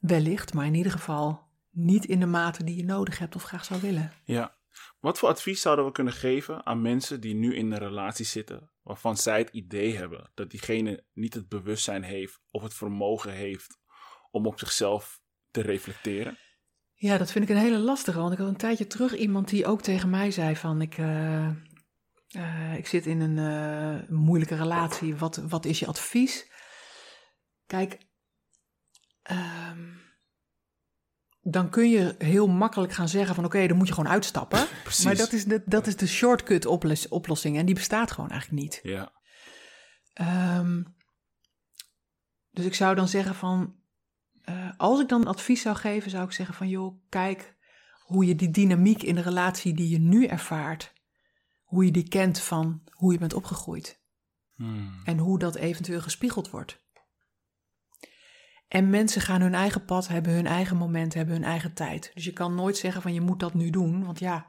Wellicht, maar in ieder geval niet in de mate die je nodig hebt of graag zou willen. Ja. Wat voor advies zouden we kunnen geven aan mensen die nu in een relatie zitten, waarvan zij het idee hebben dat diegene niet het bewustzijn heeft of het vermogen heeft om op zichzelf te reflecteren? Ja, dat vind ik een hele lastige. Want ik had een tijdje terug iemand die ook tegen mij zei van ik, eh, eh, ik zit in een eh, moeilijke relatie. Wat, wat is je advies? Kijk, ehm, dan kun je heel makkelijk gaan zeggen van oké, dan moet je gewoon uitstappen. Precies. Maar dat is de, dat is de shortcut oplos- oplossing en die bestaat gewoon eigenlijk niet. Ja. Ehm, dus ik zou dan zeggen van, eh, als ik dan advies zou geven, zou ik zeggen van, joh, kijk hoe je die dynamiek in de relatie die je nu ervaart, hoe je die kent van hoe je bent opgegroeid Hmm. en hoe dat eventueel gespiegeld wordt. En mensen gaan hun eigen pad, hebben hun eigen moment, hebben hun eigen tijd. Dus je kan nooit zeggen van je moet dat nu doen, want ja,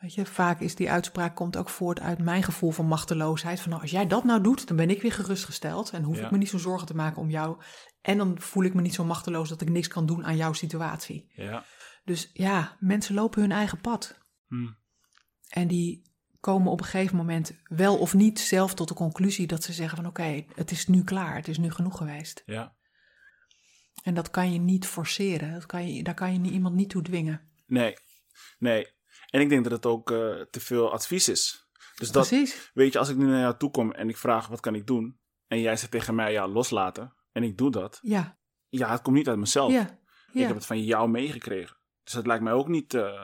Weet je, vaak is die uitspraak komt ook voort uit mijn gevoel van machteloosheid. Van nou, als jij dat nou doet, dan ben ik weer gerustgesteld. En hoef Ja. ik me niet zo zorgen te maken om jou. En dan voel ik me niet zo machteloos dat ik niks kan doen aan jouw situatie. Ja. Dus ja, mensen lopen hun eigen pad. Hm. En die komen op een gegeven moment wel of niet zelf tot de conclusie dat ze zeggen van oké, het is nu klaar, het is nu genoeg geweest. Ja. En dat kan je niet forceren, dat kan je, daar kan je iemand niet toe dwingen. Nee. Nee. En ik denk dat het ook eh, te veel advies is. Dus dat, Precies. weet je, als ik nu naar jou toe kom en ik vraag wat kan ik doen? En jij zegt tegen mij, ja, loslaten. En ik doe dat. Ja, Ja, het komt niet uit mezelf. ja, Ik heb het van jou meegekregen. Dus dat lijkt mij ook niet eh,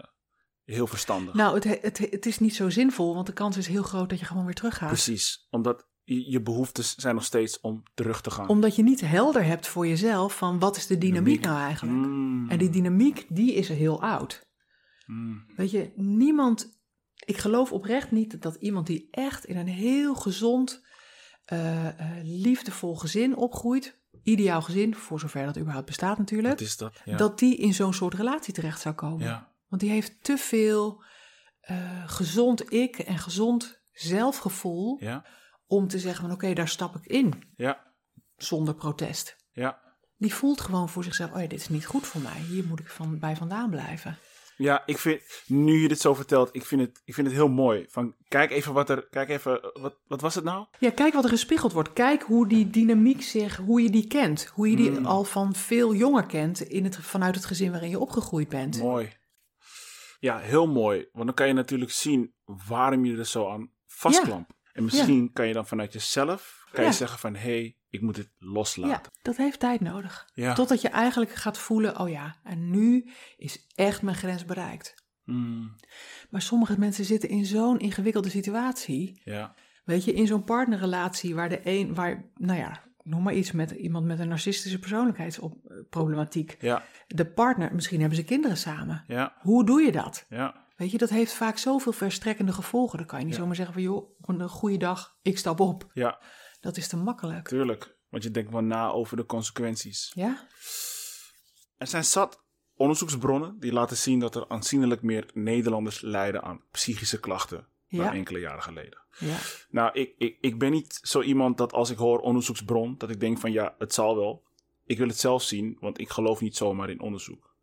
heel verstandig. Nou, het, het, het is niet zo zinvol, want de kans is heel groot dat je gewoon weer teruggaat. Precies. Omdat je, je behoeftes zijn nog steeds om terug te gaan. Omdat je niet helder hebt voor jezelf van wat is de dynamiek Dynamiek. nou eigenlijk. Mm. En die dynamiek, die is heel oud. Mm. Weet je, niemand. Ik geloof oprecht niet dat iemand die echt in een heel gezond, eh, eh, liefdevol gezin opgroeit. Ideaal gezin, voor zover dat überhaupt bestaat natuurlijk. Is dat? Ja. Dat die in zo'n soort relatie terecht zou komen. ja. Want die heeft te veel eh, gezond ik en gezond zelfgevoel. Ja. om te zeggen van oké, daar stap ik in. Ja. Zonder protest. Ja. Die voelt gewoon voor zichzelf, oh ja, dit is niet goed voor mij. Hier moet ik van, bij vandaan blijven. Ja, ik vind, nu je dit zo vertelt, ik vind het, ik vind het heel mooi. Van, kijk even wat er, kijk even, wat, wat was het nou? Ja, kijk wat er gespiegeld wordt. Kijk hoe die dynamiek zich, hoe je die kent. Hoe je die Mm. al van veel jonger kent in het, vanuit het gezin waarin je opgegroeid bent. Mooi. Ja, heel mooi. Want dan kan je natuurlijk zien waarom je er zo aan vastklampt. En misschien kan je dan vanuit jezelf, kan Ja. je zeggen van, hé, hey, ik moet het Ja, loslaten. dat heeft tijd nodig. Ja. Totdat je eigenlijk gaat voelen, oh ja, en nu is echt mijn grens bereikt. Mm, Maar sommige mensen zitten in zo'n ingewikkelde situatie. ja. Weet je, in zo'n partnerrelatie waar de een, waar, nou ja, noem maar iets met iemand met een narcistische persoonlijkheidsproblematiek. Ja. De partner, misschien hebben ze kinderen samen. Ja. Hoe doe je dat? Ja. Weet je, dat heeft vaak zoveel verstrekkende gevolgen. Dan kan je niet Ja. zomaar zeggen van, joh, een goede dag, ik stap op. Ja. Dat is te makkelijk. Tuurlijk. Want je denkt wel na over de consequenties. Ja? Er zijn zat onderzoeksbronnen die laten zien dat er aanzienlijk meer Nederlanders lijden aan psychische klachten dan Ja. enkele jaren geleden. Ja. Nou, ik, ik, ik ben niet zo iemand dat als ik hoor onderzoeksbron, dat ik denk van ja, het zal wel. Ik wil het zelf zien, want ik geloof niet zomaar in onderzoek.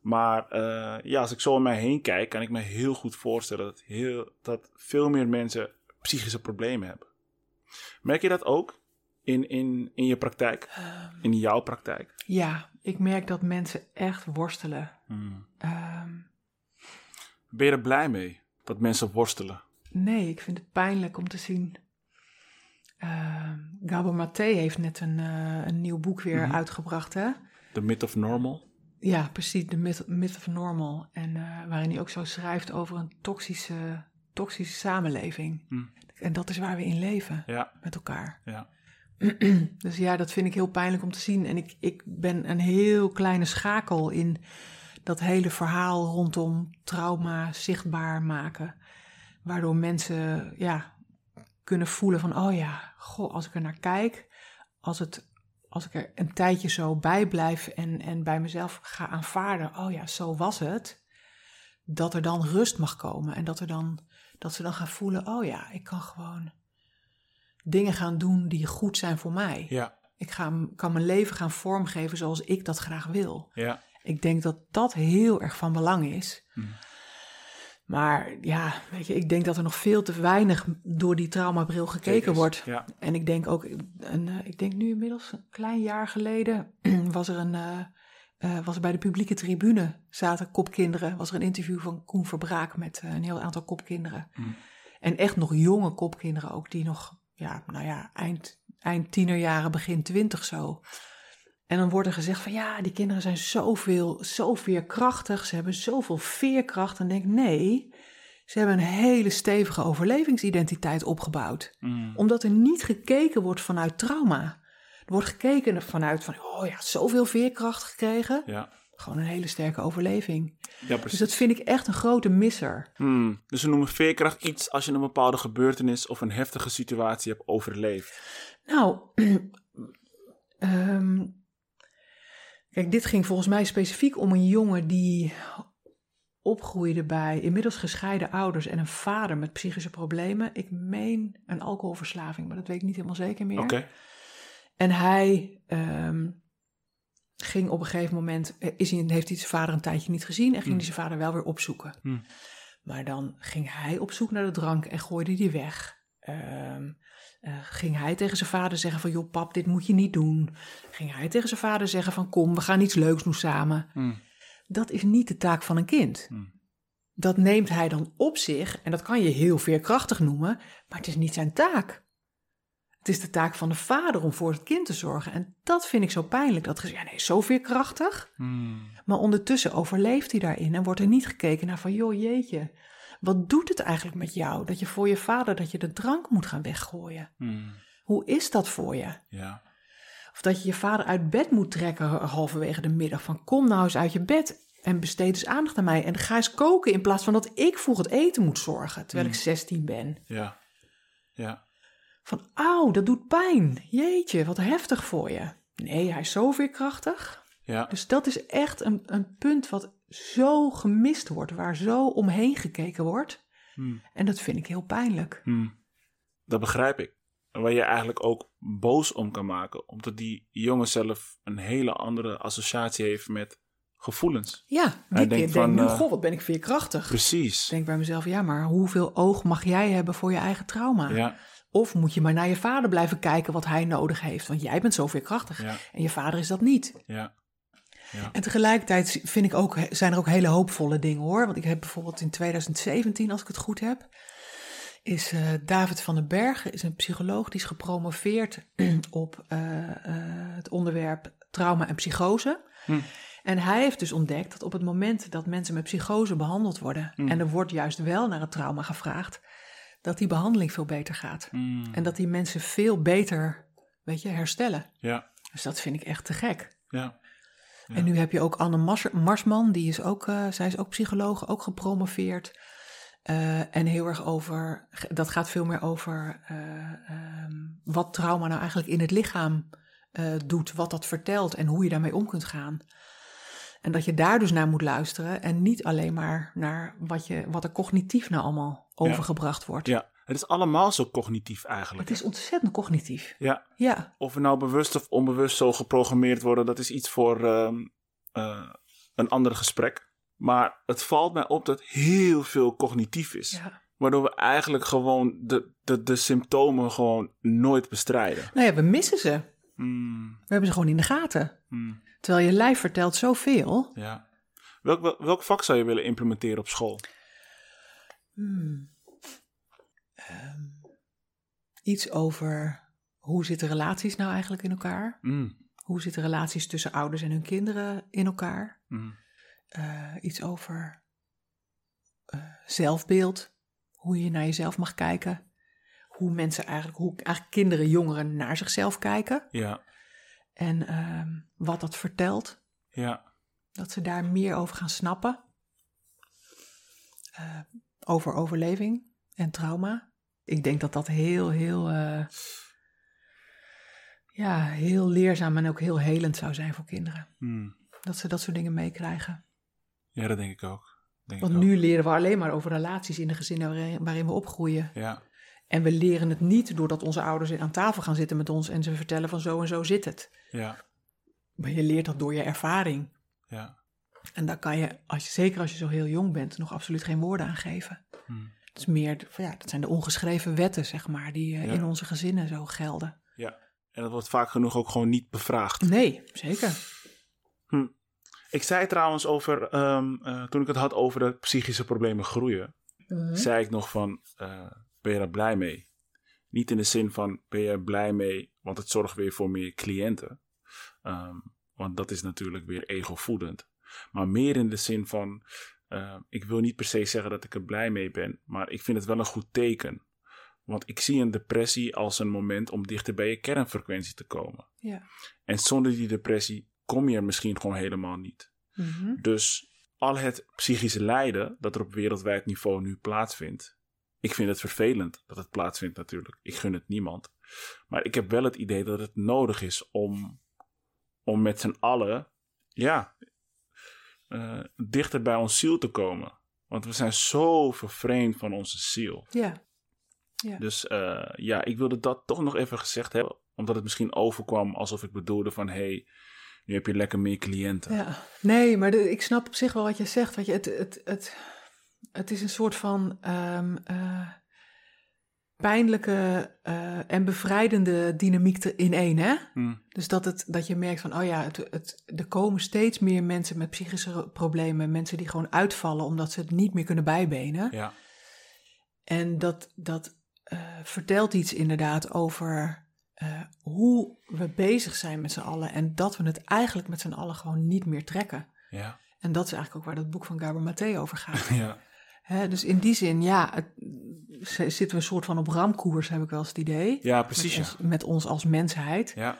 Maar eh, ja, als ik zo om mij heen kijk, kan ik me heel goed voorstellen dat, heel, dat veel meer mensen psychische problemen hebben. Merk je dat ook in, in, in je praktijk? Ehm, In jouw praktijk? ja, ik merk dat mensen echt worstelen. Hmm. Ehm, Ben je er blij mee dat mensen worstelen? nee, ik vind het pijnlijk om te zien. Ehm Gabor Maté heeft net een, eh, een nieuw boek weer Mhm. uitgebracht, hè? The Myth of Normal? Ja, precies, de myth, myth of normal. En eh, waarin hij ook zo schrijft over een toxische, toxische samenleving. Hm. En dat is waar we in leven, Ja, met elkaar. ja. dus ja, dat vind ik heel pijnlijk om te zien. En ik, ik ben een heel kleine schakel in dat hele verhaal rondom trauma zichtbaar maken. Waardoor mensen ja, kunnen voelen van, oh ja, goh, als ik er naar kijk, als, het, als ik er een tijdje zo bij blijf en, en bij mezelf ga aanvaarden, oh ja, zo was het, dat er dan rust mag komen en dat, er dan, dat ze dan gaan voelen, oh ja, ik kan gewoon dingen gaan doen die goed zijn voor mij. Ja, Ik ga, kan mijn leven gaan vormgeven zoals ik dat graag wil. ja. Ik denk dat dat heel erg van belang is. Hm. Maar ja, weet je, ik denk dat er nog veel te weinig door die traumabril gekeken wordt. Ja, En ik denk ook, een, eh, ik denk nu inmiddels een klein jaar geleden was er een, eh, eh, was er bij de publieke tribune zaten kopkinderen, was er een interview van Koen Verbraak met eh, een heel aantal kopkinderen. Mm. En echt nog jonge kopkinderen ook, die nog, ja, nou ja, eind, eind tienerjaren, begin twintig zo. En dan wordt er gezegd van ja, die kinderen zijn zoveel, zo veerkrachtig, ze hebben zoveel veerkracht. En denk nee, ze hebben een hele stevige overlevingsidentiteit opgebouwd Mm. omdat er niet gekeken wordt vanuit trauma. Er wordt gekeken vanuit van, oh ja, zoveel veerkracht gekregen. ja. Gewoon een hele sterke overleving. ja Dus precies. dat vind ik echt een grote misser. Hmm, Dus we noemen veerkracht iets als je een bepaalde gebeurtenis of een heftige situatie hebt overleefd. Nou, ehm, kijk, dit ging volgens mij specifiek om een jongen die opgroeide bij inmiddels gescheiden ouders en een vader met psychische problemen. Ik meen een alcoholverslaving, maar dat weet ik niet helemaal zeker meer. Oké. En hij ehm, ging op een gegeven moment, eh, is hij, heeft hij zijn vader een tijdje niet gezien en ging Hmm. hij zijn vader wel weer opzoeken. Hmm. Maar dan ging hij op zoek naar de drank en gooide die weg. Ehm, eh, ging hij tegen zijn vader zeggen van, joh pap, dit moet je niet doen. Ging hij tegen zijn vader zeggen van, kom, we gaan iets leuks doen samen. Hmm. Dat is niet de taak van een kind. Dat neemt hij dan op zich en dat kan je heel veerkrachtig noemen, maar het is niet zijn taak. Het is de taak van de vader om voor het kind te zorgen. En dat vind ik zo pijnlijk. Dat gezegd, ja nee, zo veerkrachtig. Hmm. Maar ondertussen overleeft hij daarin en wordt er niet gekeken naar van, joh jeetje, wat doet het eigenlijk met jou dat je voor je vader dat je de drank moet gaan weggooien? Hmm. Hoe is dat voor je? Ja. Of dat je je vader uit bed moet trekken halverwege de middag van kom nou eens uit je bed en besteed eens aandacht aan mij en ga eens koken in plaats van dat ik voor het eten moet zorgen terwijl ik 16 ben. Ja. Ja. Van auw, dat doet pijn. Jeetje, wat heftig voor je. Nee, hij is zo veerkrachtig. Ja. Dus dat is echt een, een punt wat zo gemist wordt, waar zo omheen gekeken wordt. Hmm. En dat vind ik heel pijnlijk. Hmm. Dat begrijp ik. Waar je eigenlijk ook boos om kan maken. Omdat die jongen zelf een hele andere associatie heeft met gevoelens. Ja, Hij die denkt kind van, nu, eh, goh, wat ben ik veerkrachtig. Precies. Ik denk bij mezelf, ja, maar hoeveel oog mag jij hebben voor je eigen trauma? Ja. Of moet je maar naar je vader blijven kijken wat hij nodig heeft? Want jij bent zo veerkrachtig Ja. en je vader is dat niet. Ja. Ja. En tegelijkertijd vind ik ook, zijn er ook hele hoopvolle dingen hoor. Want ik heb bijvoorbeeld in 2017, als ik het goed heb, is eh, David van den Berg, is een psycholoog, die is gepromoveerd op eh, eh, het onderwerp trauma en psychose. Hm. En hij heeft dus ontdekt dat op het moment dat mensen met psychose behandeld worden, Hm. en er wordt juist wel naar het trauma gevraagd, dat die behandeling veel beter gaat. Hmm. En dat die mensen veel beter, weet je, herstellen. Ja. Dus dat vind ik echt te gek. Ja. Ja. En nu heb je ook Anne Mars- Marsman, die is ook, eh, zij is ook psycholoog, ook gepromoveerd. Eh, en heel erg over, dat gaat veel meer over eh, ehm, wat trauma nou eigenlijk in het lichaam doet, wat dat vertelt en hoe je daarmee om kunt gaan. En dat je daar dus naar moet luisteren en niet alleen maar naar wat, je, wat er cognitief nou allemaal overgebracht wordt. ja. Het is allemaal zo cognitief eigenlijk. Het is ontzettend cognitief. Ja. Ja, Of we nou bewust of onbewust zo geprogrammeerd worden, dat is iets voor ehm, eh, een ander gesprek. Maar het valt mij op dat heel veel cognitief is. ja. Waardoor we eigenlijk gewoon de, de, de symptomen gewoon nooit bestrijden. Nou ja, we missen ze. Hmm, We hebben ze gewoon in de gaten. hmm, Terwijl je lijf vertelt zoveel. ja. Welk, wel- welk vak zou je willen implementeren op school? Hmm. Ehm, iets over hoe zitten relaties nou eigenlijk in elkaar? Hmm, Hoe zitten relaties tussen ouders en hun kinderen in elkaar? hmm, Eh, iets over eh, zelfbeeld. Hoe je naar jezelf mag kijken. Hoe mensen eigenlijk, hoe eigenlijk kinderen, jongeren naar zichzelf kijken. ja, En ehm, wat dat vertelt. ja, Dat ze daar meer over gaan snappen. Eh, over overleving en trauma. Ik denk dat dat heel, heel, eh, ja, heel leerzaam en ook heel helend zou zijn voor kinderen. hmm. Dat ze dat soort dingen meekrijgen. ja, dat denk ik ook. Denk Want ik ook. nu leren we alleen maar over relaties in de gezinnen waarin, waarin we opgroeien. Ja, En we leren het niet doordat onze ouders aan tafel gaan zitten met ons en ze vertellen van zo en zo zit het. ja, Maar je leert dat door je ervaring. ja. En daar kan je, als je, zeker als je zo heel jong bent, nog absoluut geen woorden aan geven. Hmm. Het is meer, de- ja, dat zijn de ongeschreven wetten, zeg maar, die eh, Ja. in onze gezinnen zo gelden. ja. En dat wordt vaak genoeg ook gewoon niet bevraagd. Nee, zeker. Ik zei trouwens over, ehm, eh, toen ik het had over de psychische problemen groeien, zei ik nog van, eh, ben je daar blij mee? Niet in de zin van, ben je er blij mee, want het zorgt weer voor meer cliënten. Ehm, want dat is natuurlijk weer egovoedend. Maar meer in de zin van, eh, ik wil niet per se zeggen dat ik er blij mee ben, maar ik vind het wel een goed teken. Want ik zie een depressie als een moment om dichter bij je kernfrequentie te komen. Ja. En zonder die depressie kom je er misschien gewoon helemaal niet. Mhm. Dus al het psychische lijden dat er op wereldwijd niveau nu plaatsvindt. Ik vind het vervelend dat het plaatsvindt natuurlijk. Ik gun het niemand. Maar ik heb wel het idee dat het nodig is om, om met z'n allen, ja, eh, dichter bij ons ziel te komen. Want we zijn zo vervreemd van onze ziel. Ja. Ja. Dus uh, ja, ik wilde dat toch nog even gezegd hebben. Omdat het misschien overkwam alsof ik bedoelde van... hé, hey, nu heb je lekker meer cliënten. Ja. Nee, maar de, ik snap op zich wel wat je zegt. Weet je, het, het, het, het is een soort van... Um, uh, pijnlijke uh, en bevrijdende dynamiek in één. Hè? Hmm. Dus dat, het, dat je merkt van, oh ja, het, het, er komen steeds meer mensen met psychische problemen. Mensen die gewoon uitvallen omdat ze het niet meer kunnen bijbenen. Ja. En dat, dat uh, vertelt iets inderdaad over hoe we bezig zijn met z'n allen. En dat we het eigenlijk met z'n allen gewoon niet meer trekken. Ja. En dat is eigenlijk ook waar dat boek van Gaber Maté over gaat. Ja. He, dus in die zin, ja, het, zitten we een soort van op ramkoers, heb ik wel eens het idee. Ja, precies. Met, ons, met ons als mensheid. Ja.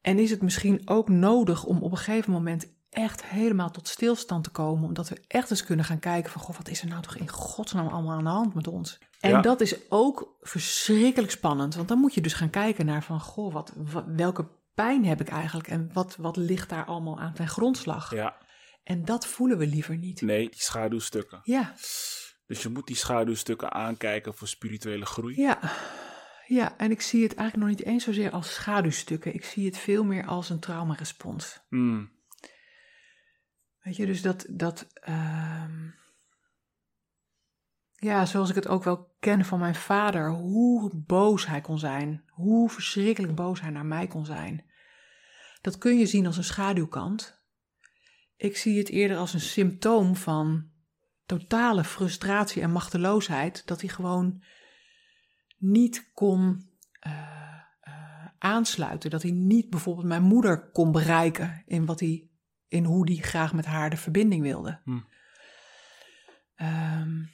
En is het misschien ook nodig om op een gegeven moment echt helemaal tot stilstand te komen, omdat we echt eens kunnen gaan kijken van, goh, wat is er nou toch in godsnaam allemaal aan de hand met ons? En Ja. dat is ook verschrikkelijk spannend, want dan moet je dus gaan kijken naar van, goh, wat, wat- welke pijn heb ik eigenlijk en wat, wat ligt daar allemaal aan ten grondslag? Ja. En dat voelen we liever niet. Nee, die schaduwstukken. Ja, Dus je moet die schaduwstukken aankijken voor spirituele groei. ja. Ja, en ik zie het eigenlijk nog niet eens zozeer als schaduwstukken. Ik zie het veel meer als een traumarespons. Hmm. Weet je, dus dat, dat ehm, ja, zoals ik het ook wel ken van mijn vader, hoe boos hij kon zijn, hoe verschrikkelijk boos hij naar mij kon zijn. Dat kun je zien als een schaduwkant. Ik zie het eerder als een symptoom van totale frustratie en machteloosheid, dat hij gewoon niet kon eh, eh, aansluiten, dat hij niet bijvoorbeeld mijn moeder kon bereiken in wat hij in hoe die graag met haar de verbinding wilde. Hm. Ehm,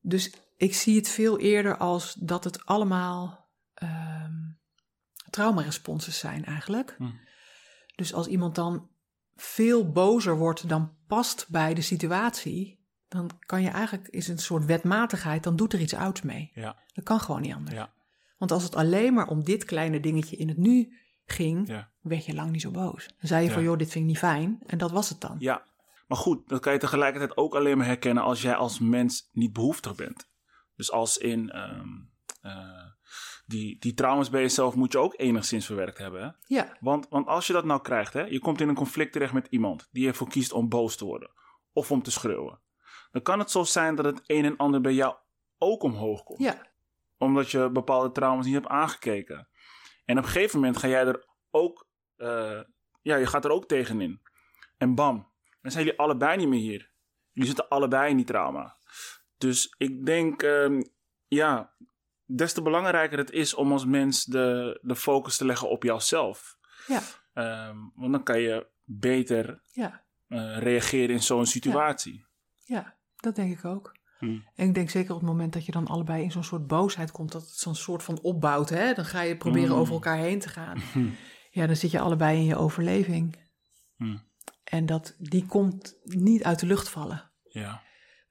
dus ik zie het veel eerder als dat het allemaal ehm traumaresponses zijn eigenlijk. Hm. Dus als iemand dan veel bozer wordt dan past bij de situatie, dan kan je eigenlijk, is het een soort wetmatigheid, dan doet er iets ouds mee. Ja. Dat kan gewoon niet anders. Ja. Want als het alleen maar om dit kleine dingetje in het nu ging, Ja. werd je lang niet zo boos. Dan zei je van, joh, dit vind ik niet fijn. En dat was het dan. Ja, maar goed, dat kan je tegelijkertijd ook alleen maar herkennen als jij als mens niet behoeftig bent. Dus als in ehm, eh, die, die trauma's bij jezelf moet je ook enigszins verwerkt hebben. Hè? Ja, Want, want als je dat nou krijgt, hè, je komt in een conflict terecht met iemand die ervoor kiest om boos te worden of om te schreeuwen. Dan kan het zo zijn dat het een en ander bij jou ook omhoog komt. ja, Omdat je bepaalde trauma's niet hebt aangekeken. En op een gegeven moment ga jij er ook, eh, ja, je gaat er ook tegenin. En bam, dan zijn jullie allebei niet meer hier. Jullie zitten allebei in die trauma. Dus ik denk, ehm, ja, des te belangrijker het is om als mens de, de focus te leggen op jouzelf. ja, Ehm, want dan kan je beter ja, eh, reageren in zo'n situatie. ja, dat denk ik ook. Hmm. En ik denk zeker op het moment dat je dan allebei in zo'n soort boosheid komt, dat het zo'n soort van opbouwt. Hè? Dan ga je proberen Mm. over elkaar heen te gaan. Hmm. Ja, dan zit je allebei in je overleving. Hmm. En dat, die komt niet uit de lucht vallen. Ja.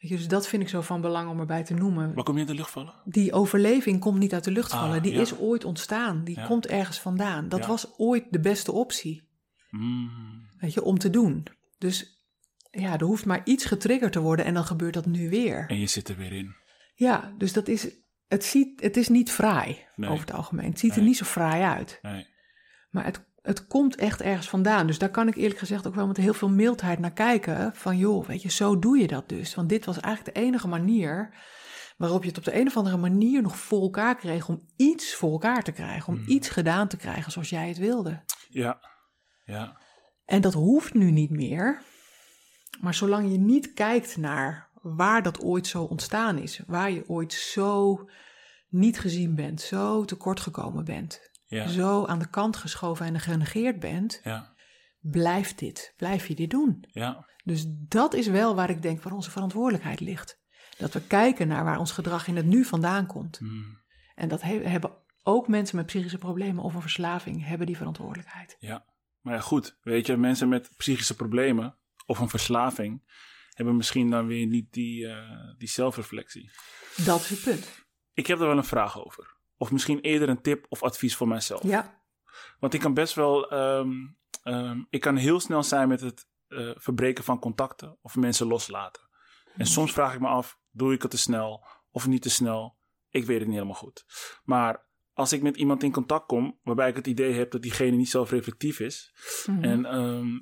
Weet je, dus dat vind ik zo van belang om erbij te noemen. Waar kom je in de lucht vallen? Die overleving komt niet uit de lucht Ah, vallen. Die ja. is ooit ontstaan. Die Ja. komt ergens vandaan. Dat Ja. was ooit de beste optie. Hmm. Weet je, om te doen. Dus ja, er hoeft maar iets getriggerd te worden en dan gebeurt dat nu weer. En je zit er weer in. Ja, dus dat is, het, ziet, het is niet fraai Nee. over het algemeen. Het ziet er niet zo fraai uit. Nee. Maar het, het komt echt ergens vandaan. Dus daar kan ik eerlijk gezegd ook wel met heel veel mildheid naar kijken. Van joh, weet je, zo doe je dat dus. Want dit was eigenlijk de enige manier waarop je het op de een of andere manier nog voor elkaar kreeg om iets voor elkaar te krijgen. Om Mhm. iets gedaan te krijgen zoals jij het wilde. Ja. Ja. En dat hoeft nu niet meer. Maar zolang je niet kijkt naar waar dat ooit zo ontstaan is, waar je ooit zo niet gezien bent, zo tekortgekomen bent, Ja. zo aan de kant geschoven en genegeerd bent, Ja. blijft dit, blijf je dit doen. Ja. Dus dat is wel waar ik denk waar onze verantwoordelijkheid ligt. Dat we kijken naar waar ons gedrag in het nu vandaan komt. Hmm. En dat he- hebben ook mensen met psychische problemen of een verslaving, hebben die verantwoordelijkheid. Ja. Maar ja, goed. Weet je, mensen met psychische problemen of een verslaving hebben misschien dan weer niet die, eh, die zelfreflectie. Dat is het punt. Ik heb er wel een vraag over. Of misschien eerder een tip of advies voor mijzelf. Ja, Want ik kan best wel, ehm, ehm, ik kan heel snel zijn met het eh, verbreken van contacten of mensen loslaten. En soms vraag ik me af, doe ik het te snel of niet te snel? Ik weet het niet helemaal goed. Maar als ik met iemand in contact kom waarbij ik het idee heb dat diegene niet zelfreflectief is Mhm. en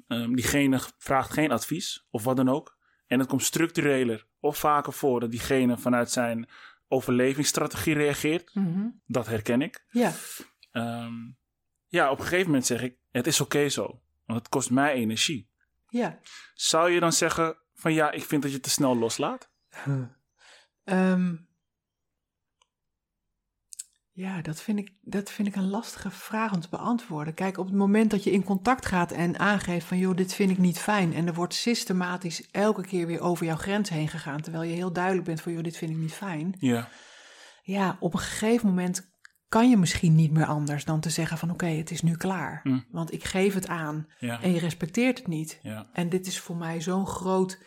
ehm, diegene vraagt geen advies of wat dan ook en het komt structureler of vaker voor dat diegene vanuit zijn overlevingsstrategie reageert, Mhm. dat herken ik. Ja, Ehm, ja, op een gegeven moment zeg ik, het is oké zo, want het kost mij energie. ja. Zou je dan zeggen van ja, ik vind dat je te snel loslaat? Ehm, ja, dat vind, ik, dat vind ik een lastige vraag om te beantwoorden. Kijk, op het moment dat je in contact gaat en aangeeft van... joh, dit vind ik niet fijn... en er wordt systematisch elke keer weer over jouw grens heen gegaan... terwijl je heel duidelijk bent van... joh, dit vind ik niet fijn. Ja, Ja, op een gegeven moment kan je misschien niet meer anders... dan te zeggen van oké, het is nu klaar. Mm. Want ik geef het aan ja, en je respecteert het niet. ja, En dit is voor mij zo'n groot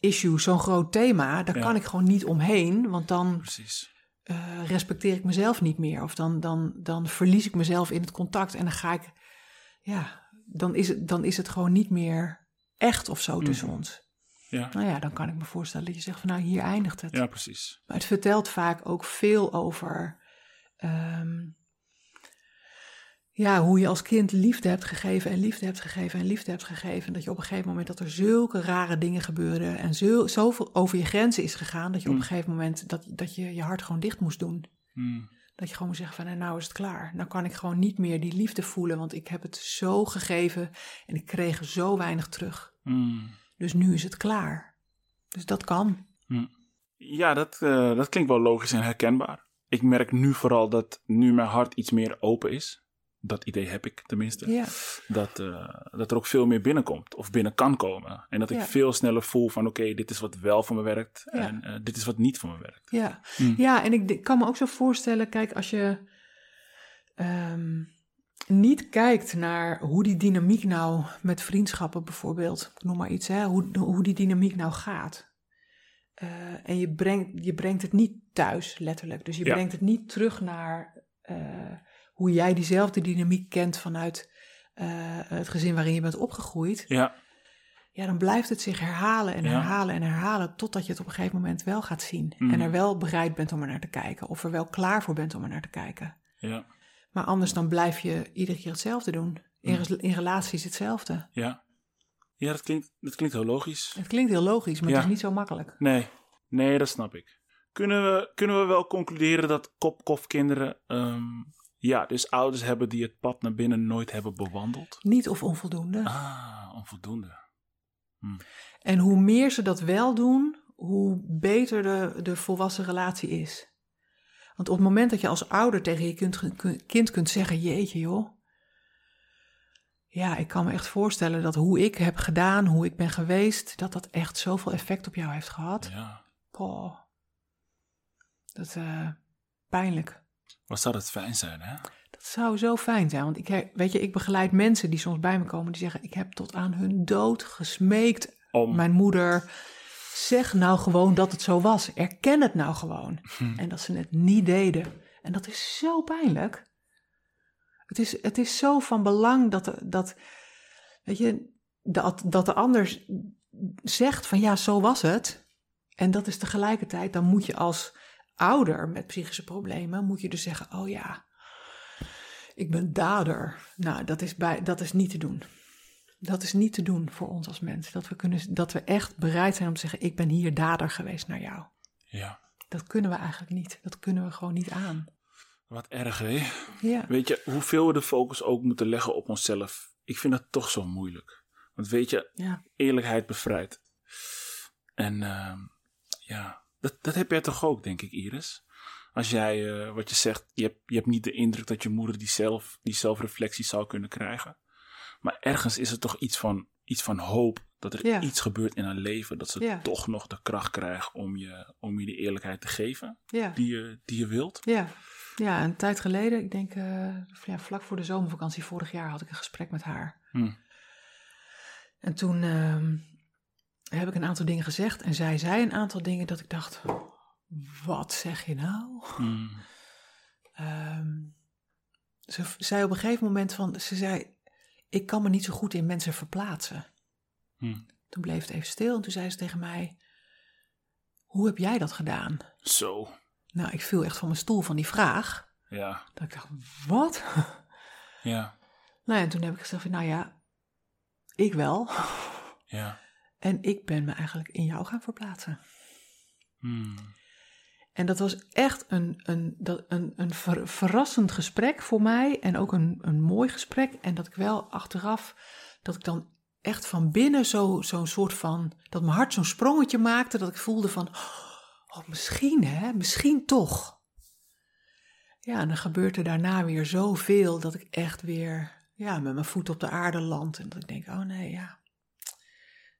issue, zo'n groot thema. Daar Ja. kan ik gewoon niet omheen, want dan precies. Eh, respecteer ik mezelf niet meer. Of dan, dan, dan verlies ik mezelf in het contact en dan ga ik, ja, dan is het, dan is het gewoon niet meer echt of zo tussen ons. Ja, Nou ja, dan kan ik me voorstellen dat je zegt van nou, hier eindigt het. ja, precies. Maar het vertelt vaak ook veel over ehm, ja, hoe je als kind liefde hebt gegeven en liefde hebt gegeven en liefde hebt gegeven. En dat je op een gegeven moment dat er zulke rare dingen gebeuren en zo, zoveel over je grenzen is gegaan, dat je op Mm. een gegeven moment dat, dat je je hart gewoon dicht moest doen. Hmm. Dat je gewoon moet zeggen van nou, nou is het klaar. Nou kan ik gewoon niet meer die liefde voelen, want ik heb het zo gegeven en ik kreeg zo weinig terug. Hmm. Dus nu is het klaar. Dus dat kan. Ja, dat, eh, dat klinkt wel logisch en herkenbaar. Ik merk nu vooral dat nu mijn hart iets meer open is. Dat idee heb ik tenminste. Ja, Dat, eh, dat er ook veel meer binnenkomt of binnen kan komen. En dat ik Ja. veel sneller voel van oké, dit is wat wel voor me werkt. Ja. En eh, dit is wat niet voor me werkt. Ja, Hmm. ja en ik kan me ook zo voorstellen, kijk, als je ehm, niet kijkt naar hoe die dynamiek nou met vriendschappen bijvoorbeeld, ik noem maar iets, hè, hoe, hoe die dynamiek nou gaat. Eh, en je brengt, je brengt het niet thuis, letterlijk. Dus je brengt het niet terug naar hoe jij diezelfde dynamiek kent vanuit eh, het gezin waarin je bent opgegroeid. Ja, Ja, dan blijft het zich herhalen en Ja. herhalen en herhalen totdat je het op een gegeven moment wel gaat zien. Mhm. En er wel bereid bent om er naar te kijken of er wel klaar voor bent om er naar te kijken. ja, Maar anders dan blijf je iedere keer hetzelfde doen. In, Mhm. in relaties hetzelfde. ja. Ja, dat klinkt, dat klinkt heel logisch. Het klinkt heel logisch, maar Ja. het is niet zo makkelijk. Nee, nee, dat snap ik. Kunnen we, kunnen we wel concluderen dat kopkofkinderen, ehm ja, dus ouders hebben die het pad naar binnen nooit hebben bewandeld? Niet of onvoldoende. Ah, onvoldoende. En hoe meer ze dat wel doen, hoe beter de, de volwassen relatie is. Want op het moment dat je als ouder tegen je kind, kind kunt zeggen: Jeetje, joh. Ja, ik kan me echt voorstellen dat hoe ik heb gedaan, hoe ik ben geweest, dat dat echt zoveel effect op jou heeft gehad. Ja, Poh. Dat eh pijnlijk. Wat zou dat fijn zijn, hè? Dat zou zo fijn zijn. Want ik, weet je, ik begeleid mensen die soms bij me komen die zeggen: Ik heb tot aan hun dood gesmeekt Om, mijn moeder, zeg nou gewoon dat het zo was. Erken het nou gewoon. Hm. En dat ze het niet deden. En dat is zo pijnlijk. Het is, het is zo van belang dat, dat, weet je, dat, dat de ander zegt van ja, zo was het. En dat is tegelijkertijd, dan moet je als ouder met psychische problemen, moet je dus zeggen, oh ja, ik ben dader. Nou, dat is, bij, dat is niet te doen. Dat is niet te doen voor ons als mens. Dat we, kunnen, dat we echt bereid zijn om te zeggen: Ik ben hier dader geweest naar jou. ja, Dat kunnen we eigenlijk niet. Dat kunnen we gewoon niet aan. wat erg, hè? Ja, Weet je, hoeveel we de focus ook moeten leggen op onszelf. Ik vind dat toch zo moeilijk. Want weet je, ja, eerlijkheid bevrijdt. En ehm, ja, dat, dat heb jij toch ook, denk ik, Iris? Als jij, eh, wat je zegt, je hebt, je hebt niet de indruk dat je moeder die, zelf, die zelfreflectie zou kunnen krijgen. Maar ergens is er toch iets van, iets van hoop. Dat er Ja. iets gebeurt in haar leven. Dat ze Ja. toch nog de kracht krijgt om je, om je die eerlijkheid te geven ja, die je, die je wilt. ja. Ja, een tijd geleden, ik denk eh, vlak voor de zomervakantie vorig jaar, had ik een gesprek met haar. Hm. En toen ehm, heb ik een aantal dingen gezegd en zij zei een aantal dingen dat ik dacht: Wat zeg je nou? Hm. Ehm, ze zei op een gegeven moment van, ze zei, ik kan me niet zo goed in mensen verplaatsen. Hm. Toen bleef het even stil en toen zei ze tegen mij, hoe heb jij dat gedaan? Zo. Nou, ik viel echt van mijn stoel van die vraag. Ja. Dat ik dacht, wat? Ja. Nou ja, en toen heb ik gezegd, van, nou ja, ik wel. Ja. En ik ben me eigenlijk in jou gaan verplaatsen. Hmm. En dat was echt een, een, dat, een, een ver- verrassend gesprek voor mij. En ook een, een mooi gesprek. En dat ik wel achteraf, dat ik dan echt van binnen zo- zo'n soort van, dat mijn hart zo'n sprongetje maakte. Dat ik voelde van, oh, misschien hè, misschien toch. Ja, en dan gebeurt er daarna weer zoveel dat ik echt weer ja, met mijn voet op de aarde land. En dat ik denk, oh nee, ja,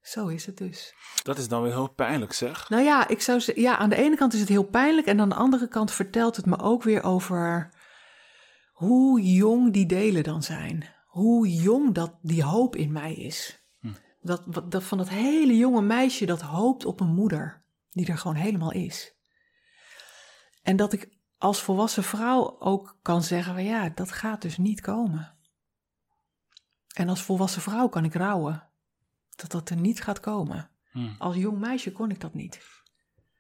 zo is het dus. Dat is dan weer heel pijnlijk, zeg. Nou ja, ik zou ja, aan de ene kant is het heel pijnlijk en aan de andere kant vertelt het me ook weer over hoe jong die delen dan zijn. Hoe jong dat die hoop in mij is. Hm. Dat, wat- dat van dat hele jonge meisje dat hoopt op een moeder, die er gewoon helemaal is. En dat ik als volwassen vrouw ook kan zeggen, van ja, dat gaat dus niet komen. En als volwassen vrouw kan ik rouwen dat dat er niet gaat komen. Hmm. Als jong meisje kon ik dat niet.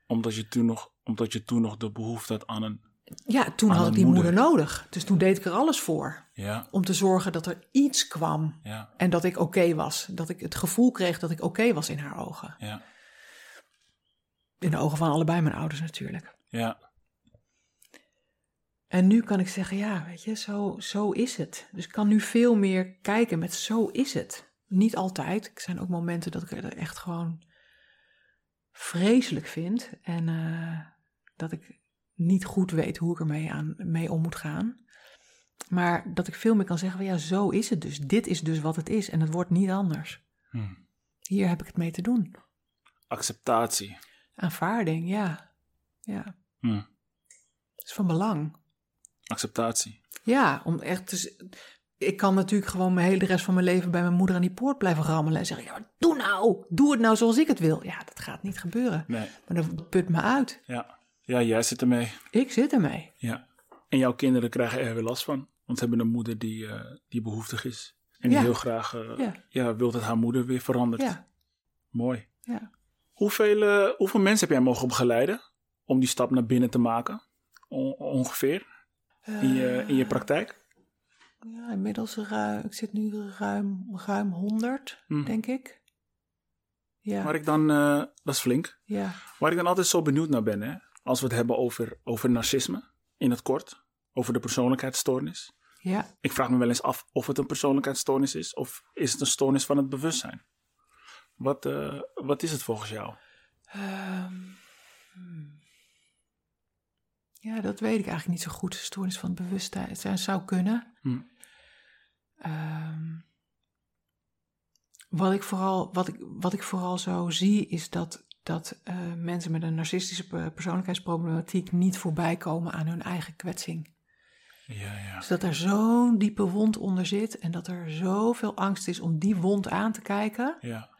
Omdat je toen nog, omdat je toen nog de behoefte had aan een. Ja, toen had ik die moeder. moeder. nodig. Dus toen deed ik er alles voor. Ja. Om te zorgen dat er iets kwam. Ja. En dat ik oké was. Dat ik het gevoel kreeg dat ik oké was in haar ogen. Ja. In de ogen van allebei mijn ouders natuurlijk. Ja. En nu kan ik zeggen, ja, weet je, zo, zo is het. Dus ik kan nu veel meer kijken met zo is het. Niet altijd. Er zijn ook momenten dat ik het echt gewoon vreselijk vind. En eh, dat ik niet goed weet hoe ik ermee aan, mee om moet gaan. Maar dat ik veel meer kan zeggen, van, ja, zo is het dus. Dit is dus wat het is en het wordt niet anders. Hmm. Hier heb ik het mee te doen. Acceptatie. Aanvaarding, ja. Ja, Hmm. dat is van belang. Acceptatie. Ja, om echt te. Ik kan natuurlijk gewoon mijn hele rest van mijn leven bij mijn moeder aan die poort blijven rammelen en zeggen: ja, maar doe nou, doe het nou zoals ik het wil. Ja, dat gaat niet gebeuren. Nee. Maar dat put me uit. Ja. Ja, jij zit ermee. Ik zit ermee. Ja. En jouw kinderen krijgen er weer last van. Want ze hebben een moeder die, eh, die behoeftig is. En die Ja. heel graag eh, Ja. ja. wil dat haar moeder weer verandert. Ja, Mooi. ja. Hoeveel, eh, hoeveel mensen heb jij mogen begeleiden om die stap naar binnen te maken? On- ongeveer in je, in je praktijk? Ja, inmiddels ruim. Ik zit nu ruim, ruim 100, Hm. denk ik. Ja, Waar ik dan, eh, dat is flink. ja. Waar ik dan altijd zo benieuwd naar ben, hè? als we het hebben over, over narcisme, in het kort, over de persoonlijkheidsstoornis. ja. Ik vraag me wel eens af of het een persoonlijkheidsstoornis is of is het een stoornis van het bewustzijn? Wat, eh, wat is het volgens jou? Hmm. Ja, dat weet ik eigenlijk niet zo goed. Stoornis van het bewustzijn het zou kunnen. Hm. Ehm, wat, ik vooral, wat, ik, wat ik vooral zo zie is dat, dat eh, mensen met een narcistische pe- persoonlijkheidsproblematiek niet voorbij komen aan hun eigen kwetsing. Ja, ja. Dus dat er zo'n diepe wond onder zit en dat er zoveel angst is om die wond aan te kijken. Ja,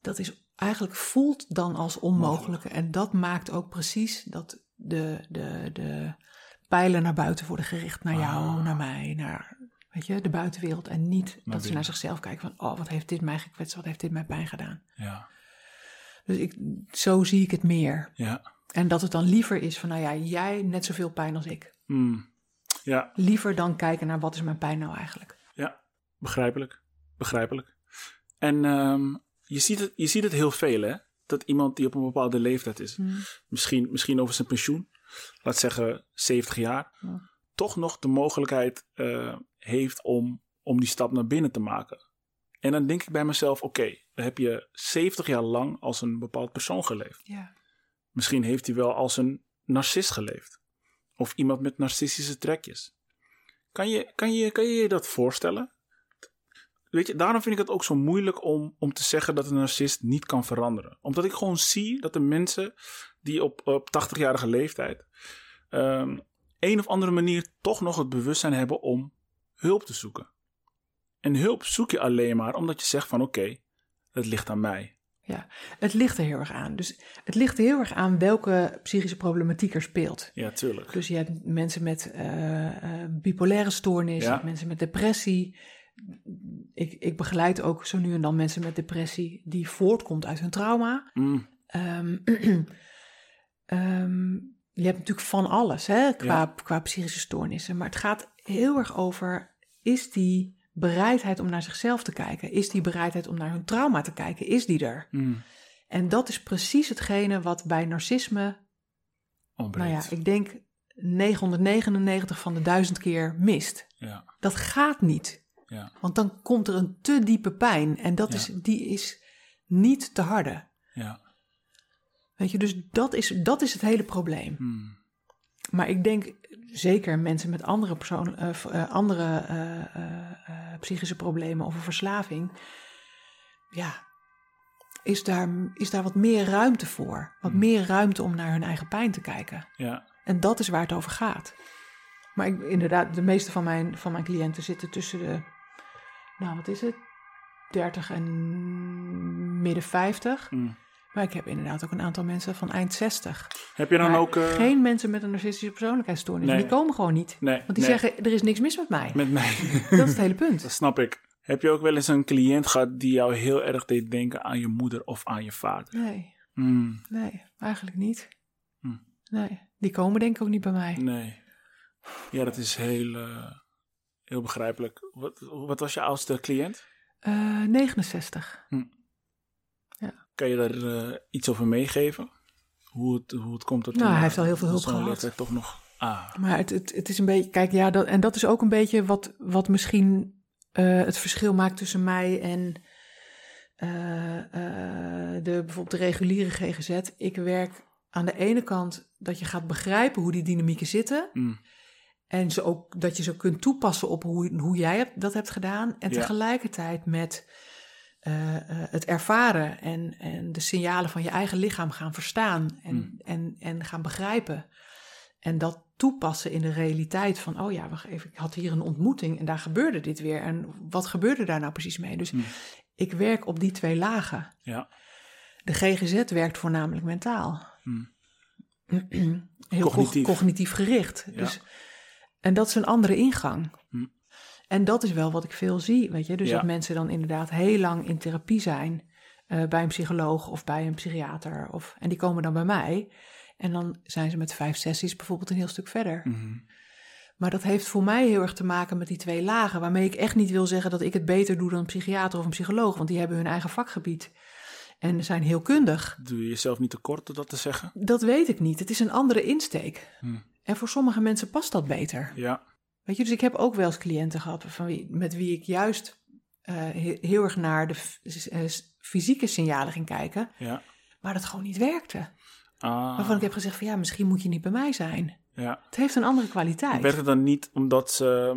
dat is eigenlijk voelt dan als onmogelijke. En dat maakt ook precies dat de, de, de pijlen naar buiten worden gericht. Naar jou, Ah. naar mij, naar weet je, de buitenwereld. En niet dat ze naar zichzelf kijken van... oh, wat heeft dit mij gekwetst, wat heeft dit mij pijn gedaan. ja, Dus ik, zo zie ik het meer. ja. En dat het dan liever is van, nou ja, jij net zoveel pijn als ik. Hmm. Ja, Liever dan kijken naar wat is mijn pijn nou eigenlijk. ja, begrijpelijk. Begrijpelijk. En ehm, je, ziet het, je ziet het heel veel, hè? Dat iemand die op een bepaalde leeftijd is, Hm. misschien, misschien over zijn pensioen, laat zeggen 70 jaar, Ja. toch nog de mogelijkheid eh, heeft om, om die stap naar binnen te maken. En dan denk ik bij mezelf, oké, dan heb je 70 jaar lang als een bepaald persoon geleefd. Misschien heeft hij wel als een narcist geleefd. Of iemand met narcistische trekjes. Kan je kan je, kan je, je dat voorstellen? Weet je, daarom vind ik het ook zo moeilijk om, om te zeggen dat een narcist niet kan veranderen. Omdat ik gewoon zie dat de mensen die op, op 80-jarige leeftijd ehm een of andere manier toch nog het bewustzijn hebben om hulp te zoeken. En hulp zoek je alleen maar omdat je zegt van oké, het ligt aan mij. Ja, het ligt er heel erg aan. Dus het ligt er heel erg aan welke psychische problematiek er speelt. Ja, tuurlijk. Dus je hebt mensen met eh, bipolaire stoornis, Ja. mensen met depressie. Ik, ik begeleid ook zo nu en dan mensen met depressie die voortkomt uit hun trauma. Mm, Ehm, ehm, je hebt natuurlijk van alles hè, qua, qua psychische stoornissen. Maar het gaat heel erg over, is die bereidheid om naar zichzelf te kijken? Is die bereidheid om naar hun trauma te kijken? Is die er? Mm. En dat is precies hetgene wat bij narcisme, nou ja, ik denk 999 van de duizend keer mist. ja. Dat gaat niet. Ja. Want dan komt er een te diepe pijn en dat Ja. is, die is niet te harde. Ja. Weet je, dus dat is, dat is het hele probleem. Mm. Maar ik denk zeker mensen met andere, persoon, eh, eh, andere eh, psychische problemen of een verslaving, ja, is daar, is daar wat meer ruimte voor. Wat Hmm. meer ruimte om naar hun eigen pijn te kijken. Ja. En dat is waar het over gaat. Maar ik, inderdaad, de meeste van mijn, van mijn cliënten zitten tussen de, nou wat is het, 30 en midden 50. Mm. Maar ik heb inderdaad ook een aantal mensen van eind 60. Heb je dan Maar ook... eh, Geen mensen met een narcistische persoonlijkheidsstoornis. Nee. Die komen gewoon niet. Nee, Want die nee. zeggen, er is niks mis met mij. Met mij. Dat is het hele punt. Dat snap ik. Heb je ook wel eens een cliënt gehad die jou heel erg deed denken aan je moeder of aan je vader? Nee, Mm, nee, eigenlijk niet. Hm. Nee, die komen denk ik ook niet bij mij. nee. Ja, dat is heel, eh, heel begrijpelijk. Wat, wat was je oudste cliënt? Eh 69. Kan je daar eh, iets over meegeven? Hoe het, hoe het komt dat Nou, hij heeft al heel veel hulp gehad. toch nog... Ah, Maar het, het, het is een beetje, kijk, ja, dat, en dat is ook een beetje wat, wat misschien eh, het verschil maakt tussen mij en de, bijvoorbeeld de reguliere GGZ. Ik werk aan de ene kant dat je gaat begrijpen hoe die dynamieken zitten. mm, En ze ook, dat je ze kunt toepassen op hoe, hoe jij dat hebt gedaan. En Ja. tegelijkertijd met eh, eh, het ervaren en, en de signalen van je eigen lichaam gaan verstaan en, Mm. en, en gaan begrijpen. En dat toepassen in de realiteit van, oh ja, wacht even, ik had hier een ontmoeting en daar gebeurde dit weer. En wat gebeurde daar nou precies mee? Dus Mm. ik werk op die twee lagen. ja. De GGZ werkt voornamelijk mentaal. Mm. Heel Cognitief. cognitief, cognitief gericht. Ja. Dus, en dat is een andere ingang. Hm. En dat is wel wat ik veel zie, weet je. Dus Ja. dat mensen dan inderdaad heel lang in therapie zijn eh, bij een psycholoog of bij een psychiater. Of, en die komen dan bij mij. En dan zijn ze met vijf sessies bijvoorbeeld een heel stuk verder. Mhm. Maar dat heeft voor mij heel erg te maken met die twee lagen. Waarmee ik echt niet wil zeggen dat ik het beter doe dan een psychiater of een psycholoog. Want die hebben hun eigen vakgebied. En zijn heel kundig. Doe je jezelf niet tekort door dat te zeggen? Dat weet ik niet. Het is een andere insteek. Hm. En voor sommige mensen past dat beter. Ja. Weet je, dus ik heb ook wel eens cliënten gehad van wie, met wie ik juist eh, he- heel erg naar de eh, fysieke signalen ging kijken, Ja. maar dat gewoon niet werkte. Ah, Waarvan ik heb gezegd van ja, misschien moet je niet bij mij zijn. ja. Het heeft een andere kwaliteit. Het dan niet omdat ze...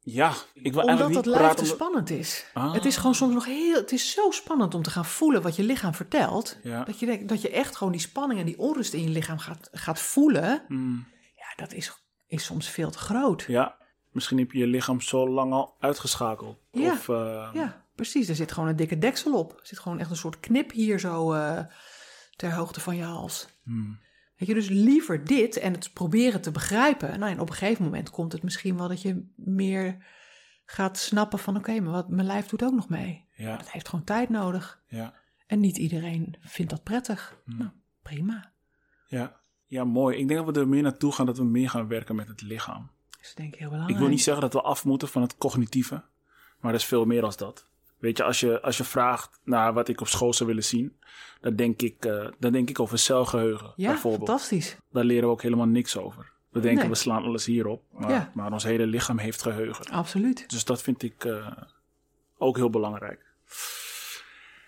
Ja, ik wil Omdat eigenlijk dat niet lijf te spannend is. Ah. Het is gewoon soms nog heel, het is zo spannend om te gaan voelen wat je lichaam vertelt. Ja. Dat je, denkt, dat je echt gewoon die spanning en die onrust in je lichaam gaat, gaat voelen. Mm, dat is, is soms veel te groot. ja, misschien heb je je lichaam zo lang al uitgeschakeld. Ja. Of, eh, Ja, precies. Er zit gewoon een dikke deksel op. Er zit gewoon echt een soort knip hier zo eh, ter hoogte van je hals. mm, Weet je, dus liever dit en het proberen te begrijpen. Nou, en op een gegeven moment komt het misschien wel dat je meer gaat snappen van... oké, maar wat, mijn lijf doet ook nog mee. ja, Dat heeft gewoon tijd nodig. ja, En niet iedereen vindt dat prettig. Hmm. Nou, prima. ja. Ja, mooi. Ik denk dat we er meer naartoe gaan dat we meer gaan werken met het lichaam. Dat is denk ik heel belangrijk. Ik wil niet zeggen dat we af moeten van het cognitieve, maar er is veel meer als dat. Weet je, als je, als je vraagt naar wat ik op school zou willen zien, dan denk ik, eh, dan denk ik over celgeheugen Ja, bijvoorbeeld. fantastisch. Daar leren we ook helemaal niks over. We denken, Nee. we slaan alles hierop, maar, Ja. maar ons hele lichaam heeft geheugen. Absoluut. Dus dat vind ik eh, ook heel belangrijk.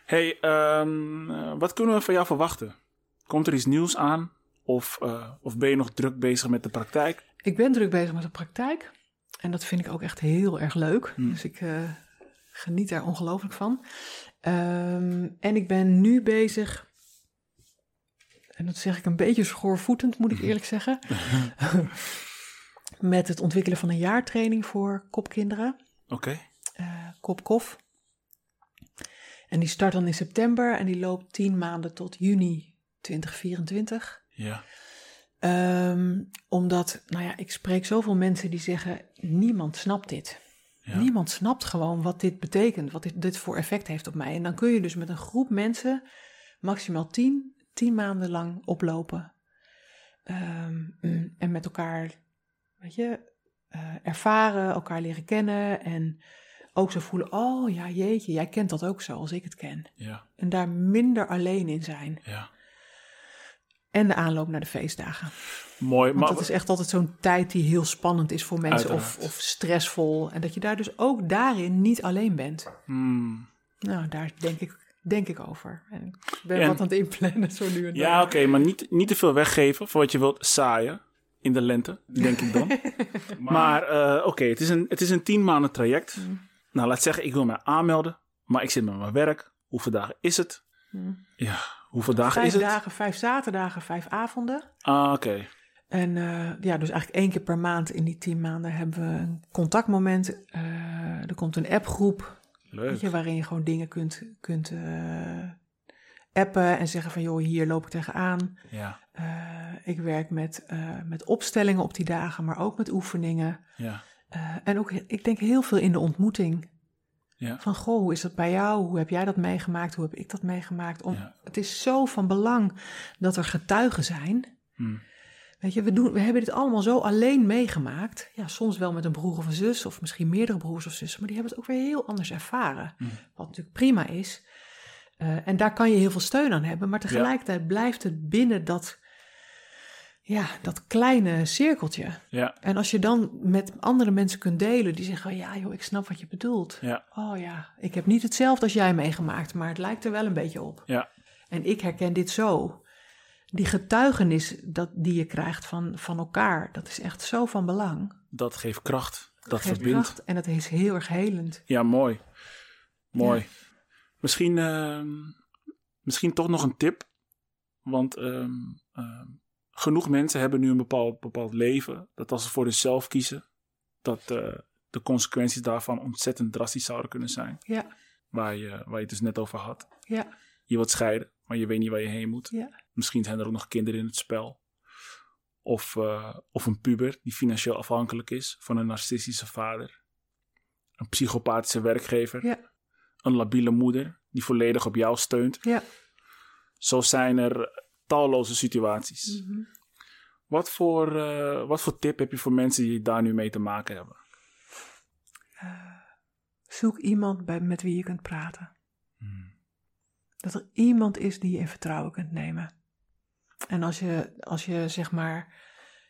hey, ehm, eh, wat kunnen we van jou verwachten? Komt er iets nieuws aan? Of, eh, of ben je nog druk bezig met de praktijk? Ik ben druk bezig met de praktijk. En dat vind ik ook echt heel erg leuk. Hmm. Dus ik eh, geniet daar ongelooflijk van. Ehm, en ik ben nu bezig. En dat zeg ik een beetje schoorvoetend, moet ik eerlijk zeggen. met het ontwikkelen van een jaartraining voor kopkinderen. Oké. eh Kopkof. En die start dan in september en die loopt 10 maanden tot juni 2024. Ja. Ehm, omdat, nou ja, ik spreek zoveel mensen die zeggen: niemand snapt dit. Ja. Niemand snapt gewoon wat dit betekent, wat dit, dit voor effect heeft op mij. En dan kun je dus met een groep mensen maximaal 10, 10 maanden lang oplopen. Ehm, en met elkaar, weet je, eh, ervaren, elkaar leren kennen. En ook zo voelen, oh ja, jeetje, jij kent dat ook zo als ik het ken. Ja, En daar minder alleen in zijn. ja. En de aanloop naar de feestdagen. Mooi. Want Maar, dat is echt altijd zo'n tijd die heel spannend is voor mensen of, of stressvol. En dat je daar dus ook daarin niet alleen bent. Hmm. Nou, daar denk ik, denk ik over. En ik ben En- wat aan het inplannen zo nu en dan. Ja, oké, maar niet, niet te veel weggeven voor wat je wilt zaaien in de lente, denk ik dan. maar eh, oké, het is een het is een tien maanden traject. Mm. Nou, laat zeggen, ik wil mij aanmelden, maar ik zit met mijn werk. Hoeveel dagen is het? Mm. Ja, hoeveel dagen Vijf is het? dagen, vijf zaterdagen, vijf avonden. Ah, oké. En eh, ja, dus eigenlijk één keer per maand in die tien maanden hebben we een contactmoment. Eh, er komt een appgroep, weet je, waarin je gewoon dingen kunt, kunt eh, appen en zeggen van joh, hier loop ik tegenaan. Ja, ik werk met, met opstellingen op die dagen, maar ook met oefeningen. ja, en ook, ik denk heel veel in de ontmoeting. Ja. Van, goh, hoe is dat bij jou? Hoe heb jij dat meegemaakt? Hoe heb ik dat meegemaakt? Om, Ja. Het is zo van belang dat er getuigen zijn. Hmm. Weet je, we, doen, we hebben dit allemaal zo alleen meegemaakt. Ja, soms wel met een broer of een zus, of misschien meerdere broers of zussen, maar die hebben het ook weer heel anders ervaren. Hmm. Wat natuurlijk prima is. Eh, en daar kan je heel veel steun aan hebben, maar tegelijkertijd blijft het binnen dat, ja, dat kleine cirkeltje. Ja, En als je dan met andere mensen kunt delen, die zeggen: Ja, joh, ik snap wat je bedoelt. ja, Oh ja, ik heb niet hetzelfde als jij meegemaakt, maar het lijkt er wel een beetje op. ja. En ik herken dit zo. Die getuigenis dat, die je krijgt van, van elkaar, dat is echt zo van belang. Dat geeft kracht. Dat geeft verbindt. kracht en dat is heel erg helend. Ja, mooi. Mooi. Misschien, ehm, misschien toch nog een tip. Want ehm, ehm, genoeg mensen hebben nu een bepaald, bepaald leven. Dat als ze voor zichzelf kiezen, dat eh, de consequenties daarvan ontzettend drastisch zouden kunnen zijn. Ja, Waar je, waar je het dus net over had. ja, Je wilt scheiden, maar je weet niet waar je heen moet. ja. Misschien zijn er ook nog kinderen in het spel. Of, eh, of een puber die financieel afhankelijk is van een narcistische vader. Een psychopathische werkgever. Ja. Een labiele moeder die volledig op jou steunt. ja. Zo zijn er talloze situaties. Mhm. Wat, voor, eh, wat voor tip heb je voor mensen die daar nu mee te maken hebben? Zoek iemand bij, met wie je kunt praten. Hmm. Dat er iemand is die je in vertrouwen kunt nemen. En als je, als je zeg maar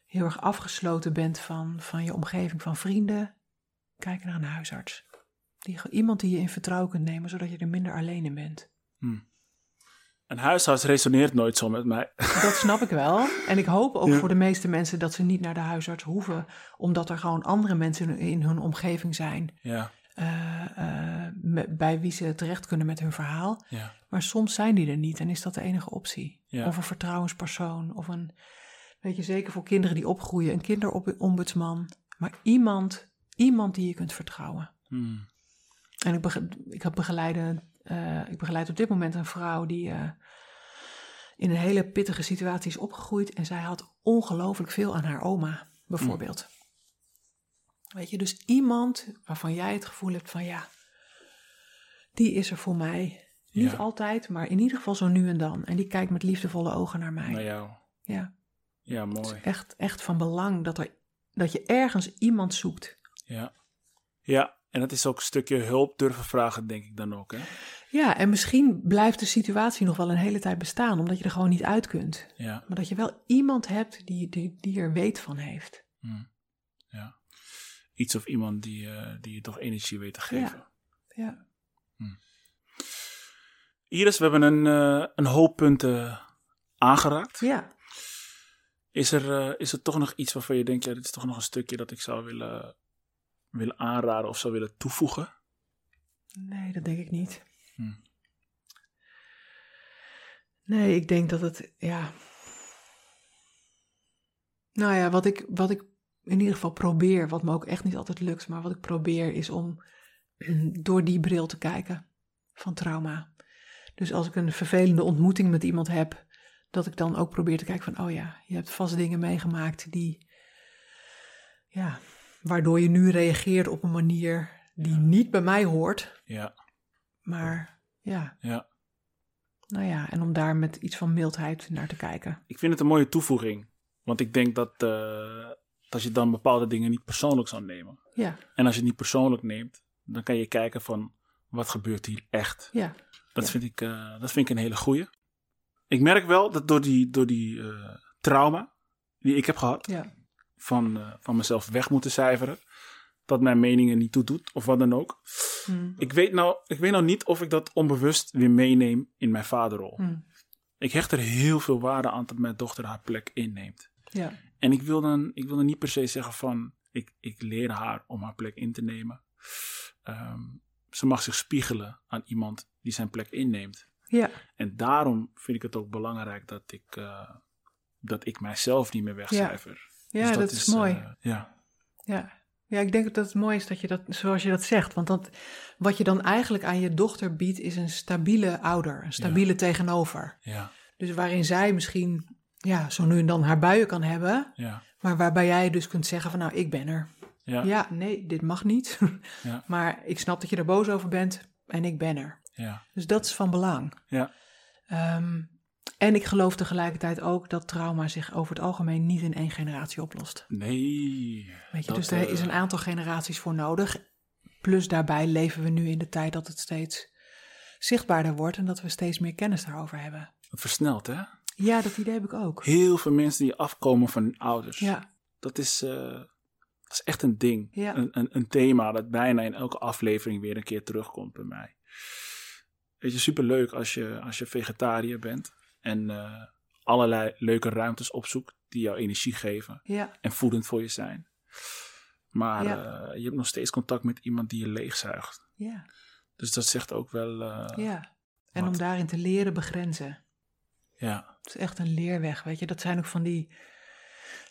heel erg afgesloten bent van, van je omgeving, van vrienden, kijk naar een huisarts. Die, iemand die je in vertrouwen kunt nemen, zodat je er minder alleen in bent. Een huisarts resoneert nooit zo met mij. Dat snap ik wel. En ik hoop ook Ja. voor de meeste mensen dat ze niet naar de huisarts hoeven, omdat er gewoon andere mensen in, hun omgeving zijn ja, eh, eh, me- bij wie ze terecht kunnen met hun verhaal. ja, Maar soms zijn die er niet en is dat de enige optie. Ja. Of een vertrouwenspersoon, of een, weet je, zeker voor kinderen die opgroeien, een kinderombudsman. Maar iemand, iemand die je kunt vertrouwen. Hmm. En ik, bege- ik, heb begeleiden, eh, ik begeleid op dit moment een vrouw die eh, in een hele pittige situatie is opgegroeid. En zij had ongelooflijk veel aan haar oma, bijvoorbeeld. Weet je, dus iemand waarvan jij het gevoel hebt van ja, die is er voor mij. Niet Ja. altijd, maar in ieder geval zo nu en dan. En die kijkt met liefdevolle ogen naar mij. Naar jou. Ja, Ja, het mooi. is echt, echt van belang dat, er, dat je ergens iemand zoekt. Ja. Ja, en dat is ook een stukje hulp durven vragen, denk ik dan ook. Hè? Ja, en misschien blijft de situatie nog wel een hele tijd bestaan, omdat je er gewoon niet uit kunt. Ja. Maar dat je wel iemand hebt die, die, die er weet van heeft. Hmm. ja. Iets of iemand die, eh, die je toch energie weet te geven. Ja. Iris, we hebben een, eh, een hoop punten aangeraakt. Ja. Is er, eh, is er toch nog iets waarvan je denkt, ja, dit is toch nog een stukje dat ik zou willen, willen aanraden of zou willen toevoegen? Nee, dat denk ik niet. Hm. Nee, ik denk dat het, ja. Nou ja, wat ik, wat ik in ieder geval probeer, wat me ook echt niet altijd lukt, maar wat ik probeer is om door die bril te kijken van trauma. Dus als ik een vervelende ontmoeting met iemand heb, dat ik dan ook probeer te kijken van, oh ja, je hebt vast dingen meegemaakt die, ja, waardoor je nu reageert op een manier die niet bij mij hoort, Ja, maar ja, ja. nou ja, en om daar met iets van mildheid naar te kijken. Ik vind het een mooie toevoeging. Want ik denk dat, eh, dat je dan bepaalde dingen niet persoonlijk zou nemen. Ja, En als je het niet persoonlijk neemt, dan kan je kijken van wat gebeurt hier echt. ja, Dat, Ja. vind, ik, eh, dat vind ik een hele goeie. Ik merk wel dat door die, door die eh, trauma die ik heb gehad, ja. Van, eh, van mezelf weg moeten cijferen, dat mijn meningen niet toedoet of wat dan ook. Hm, Ik weet, nou, ik weet nou niet of ik dat onbewust weer meeneem in mijn vaderrol. hm, Ik hecht er heel veel waarde aan dat mijn dochter haar plek inneemt. Ja, En ik wil dan, ik wil dan niet per se zeggen van, ik, ik leer haar om haar plek in te nemen. Ehm, ze mag zich spiegelen aan iemand die zijn plek inneemt. ja, En daarom vind ik het ook belangrijk dat ik, eh, dat ik mijzelf niet meer wegcijfer. Ja Dus dat, is, mooi. eh, ja, Ja. ja, ik denk dat het mooi is dat je dat, zoals je dat zegt. Want dat, wat je dan eigenlijk aan je dochter biedt, is een stabiele ouder, een stabiele tegenover. ja, Dus waarin zij misschien ja, zo nu en dan haar buien kan hebben, ja, maar waarbij jij dus kunt zeggen van nou, ik ben er. ja, Ja, nee, dit mag niet. Ja. Maar ik snap dat je er boos over bent en ik ben er. ja, Dus dat is van belang. ja, Ehm, en ik geloof tegelijkertijd ook dat trauma zich over het algemeen niet in één generatie oplost. nee. Weet je, dus er is eh, een aantal generaties voor nodig. Plus daarbij leven we nu in de tijd dat het steeds zichtbaarder wordt en dat we steeds meer kennis daarover hebben. Het versnelt, hè? Ja, dat idee heb ik ook. Heel veel mensen die afkomen van hun ouders. Ja, Dat is, eh, dat is echt een ding. Ja. Een, een, een thema dat bijna in elke aflevering weer een keer terugkomt bij mij. Weet je, superleuk als je, als je vegetariër bent en eh, allerlei leuke ruimtes opzoekt die jou energie geven ja, en voedend voor je zijn. Maar Ja. eh, je hebt nog steeds contact met iemand die je leegzuigt. ja, Dus dat zegt ook wel, eh, ja. En wat? om daarin te leren begrenzen. ja, Het is echt een leerweg, weet je. Dat zijn ook van die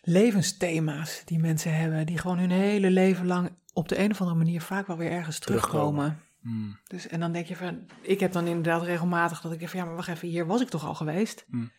levensthema's die mensen hebben, die gewoon hun hele leven lang op de een of andere manier vaak wel weer ergens terugkomen. Terugkomen. Hmm, Dus, en dan denk je van, ik heb dan inderdaad regelmatig dat ik denk van, ja, maar wacht even, hier was ik toch al geweest? Hmm.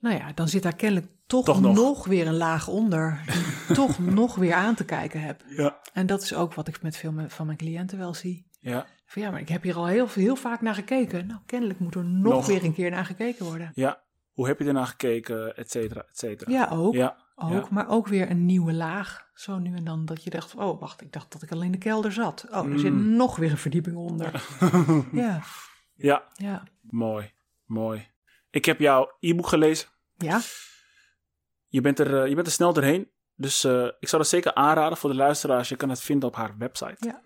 Nou ja, dan zit daar kennelijk toch, Toch nog. nog. weer een laag onder, die toch nog weer aan te kijken heb. ja, En dat is ook wat ik met veel van mijn cliënten wel zie. ja, Van ja, maar ik heb hier al heel, heel vaak naar gekeken. Nou, kennelijk moet er nog, Nog. weer een keer naar gekeken worden. ja. Hoe heb je ernaar gekeken, et cetera, et cetera. Ja, ook. ja, ook ja. Maar ook weer een nieuwe laag. Zo nu en dan dat je dacht, oh wacht, ik dacht dat ik al in de kelder zat. Oh, er zit Mm. nog weer een verdieping onder. ja, ja, ja. mooi, mooi. Ik heb jouw e-book gelezen. Ja, Je bent er, eh, je bent er snel doorheen. Dus eh, ik zou dat zeker aanraden voor de luisteraars. Je kan het vinden op haar website. Ja.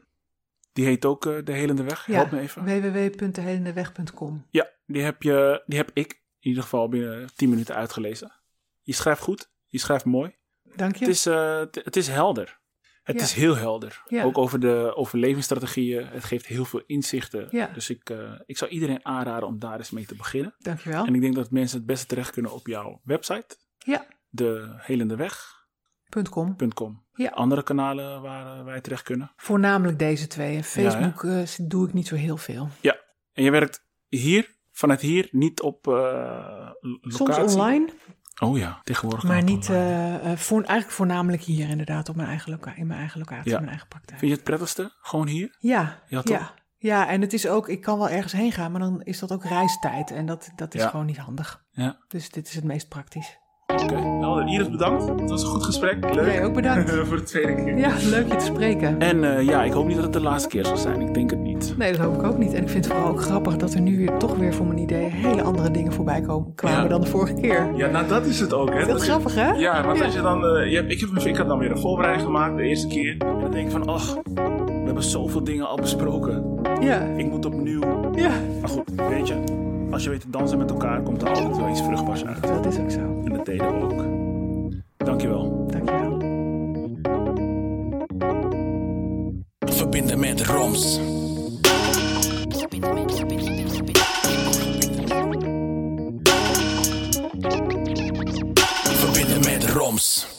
Die heet ook eh, De Helende Weg. ja. Help me even. www.dehelendeweg.com. Ja, die heb, je, die heb ik in ieder geval binnen 10 minuten uitgelezen. Je schrijft goed. Je schrijft mooi. Dank je. Het, is, eh, het, is helder. Het Ja. is heel helder. Ja. Ook over de overlevingsstrategieën. Het geeft heel veel inzichten. Ja. Dus ik, eh, ik zou iedereen aanraden om daar eens mee te beginnen. Dank je wel. En ik denk dat mensen het beste terecht kunnen op jouw website. Ja, Dehelendeweg.com. .com. Ja. Andere kanalen waar eh, wij terecht kunnen. Voornamelijk deze twee. Facebook doe ik niet zo heel veel. En je werkt hier, vanuit hier, niet op Soms locatie? online, Oh ja, tegenwoordig. maar niet, eh, voor, eigenlijk voornamelijk hier inderdaad, op mijn eigen loca in mijn eigen locatie, Ja. mijn eigen praktijk. Vind je het prettigste? Gewoon hier? Ja, Ja, toch? ja. Ja, en het is ook, ik kan wel ergens heen gaan, maar dan is dat ook reistijd. En dat, dat is Ja. gewoon niet handig. Ja. Dus dit is het meest praktisch. Oké. Nou, Iris bedankt. Het was een goed gesprek. Leuk. Jij ook bedankt. Voor de tweede keer. Ja, leuk je te spreken. En eh, ja, ik hoop niet dat het de laatste keer zal zijn. Ik denk het niet. Nee, dat hoop ik ook niet. En ik vind het vooral ook grappig dat er nu weer toch weer voor mijn idee hele andere dingen voorbij komen, kwamen Ja. dan de vorige keer. Ja, nou dat is het ook. Hè? Heel Dat je- grappig, hè? Ja, want Ja. als je dan... eh, je hebt, ik, heb, ik had dan weer een voorbereiding gemaakt de eerste keer. En dan denk ik van, ach, we hebben zoveel dingen al besproken. Ja, Ik moet opnieuw. ja. Maar goed, weet je, als je weet te dansen met elkaar, komt er altijd wel iets vruchtbaars uit. Dat is ook zo. En dat deden we ook. Dankjewel. Dankjewel. Verbinden met Roms. Verbinden met Roms.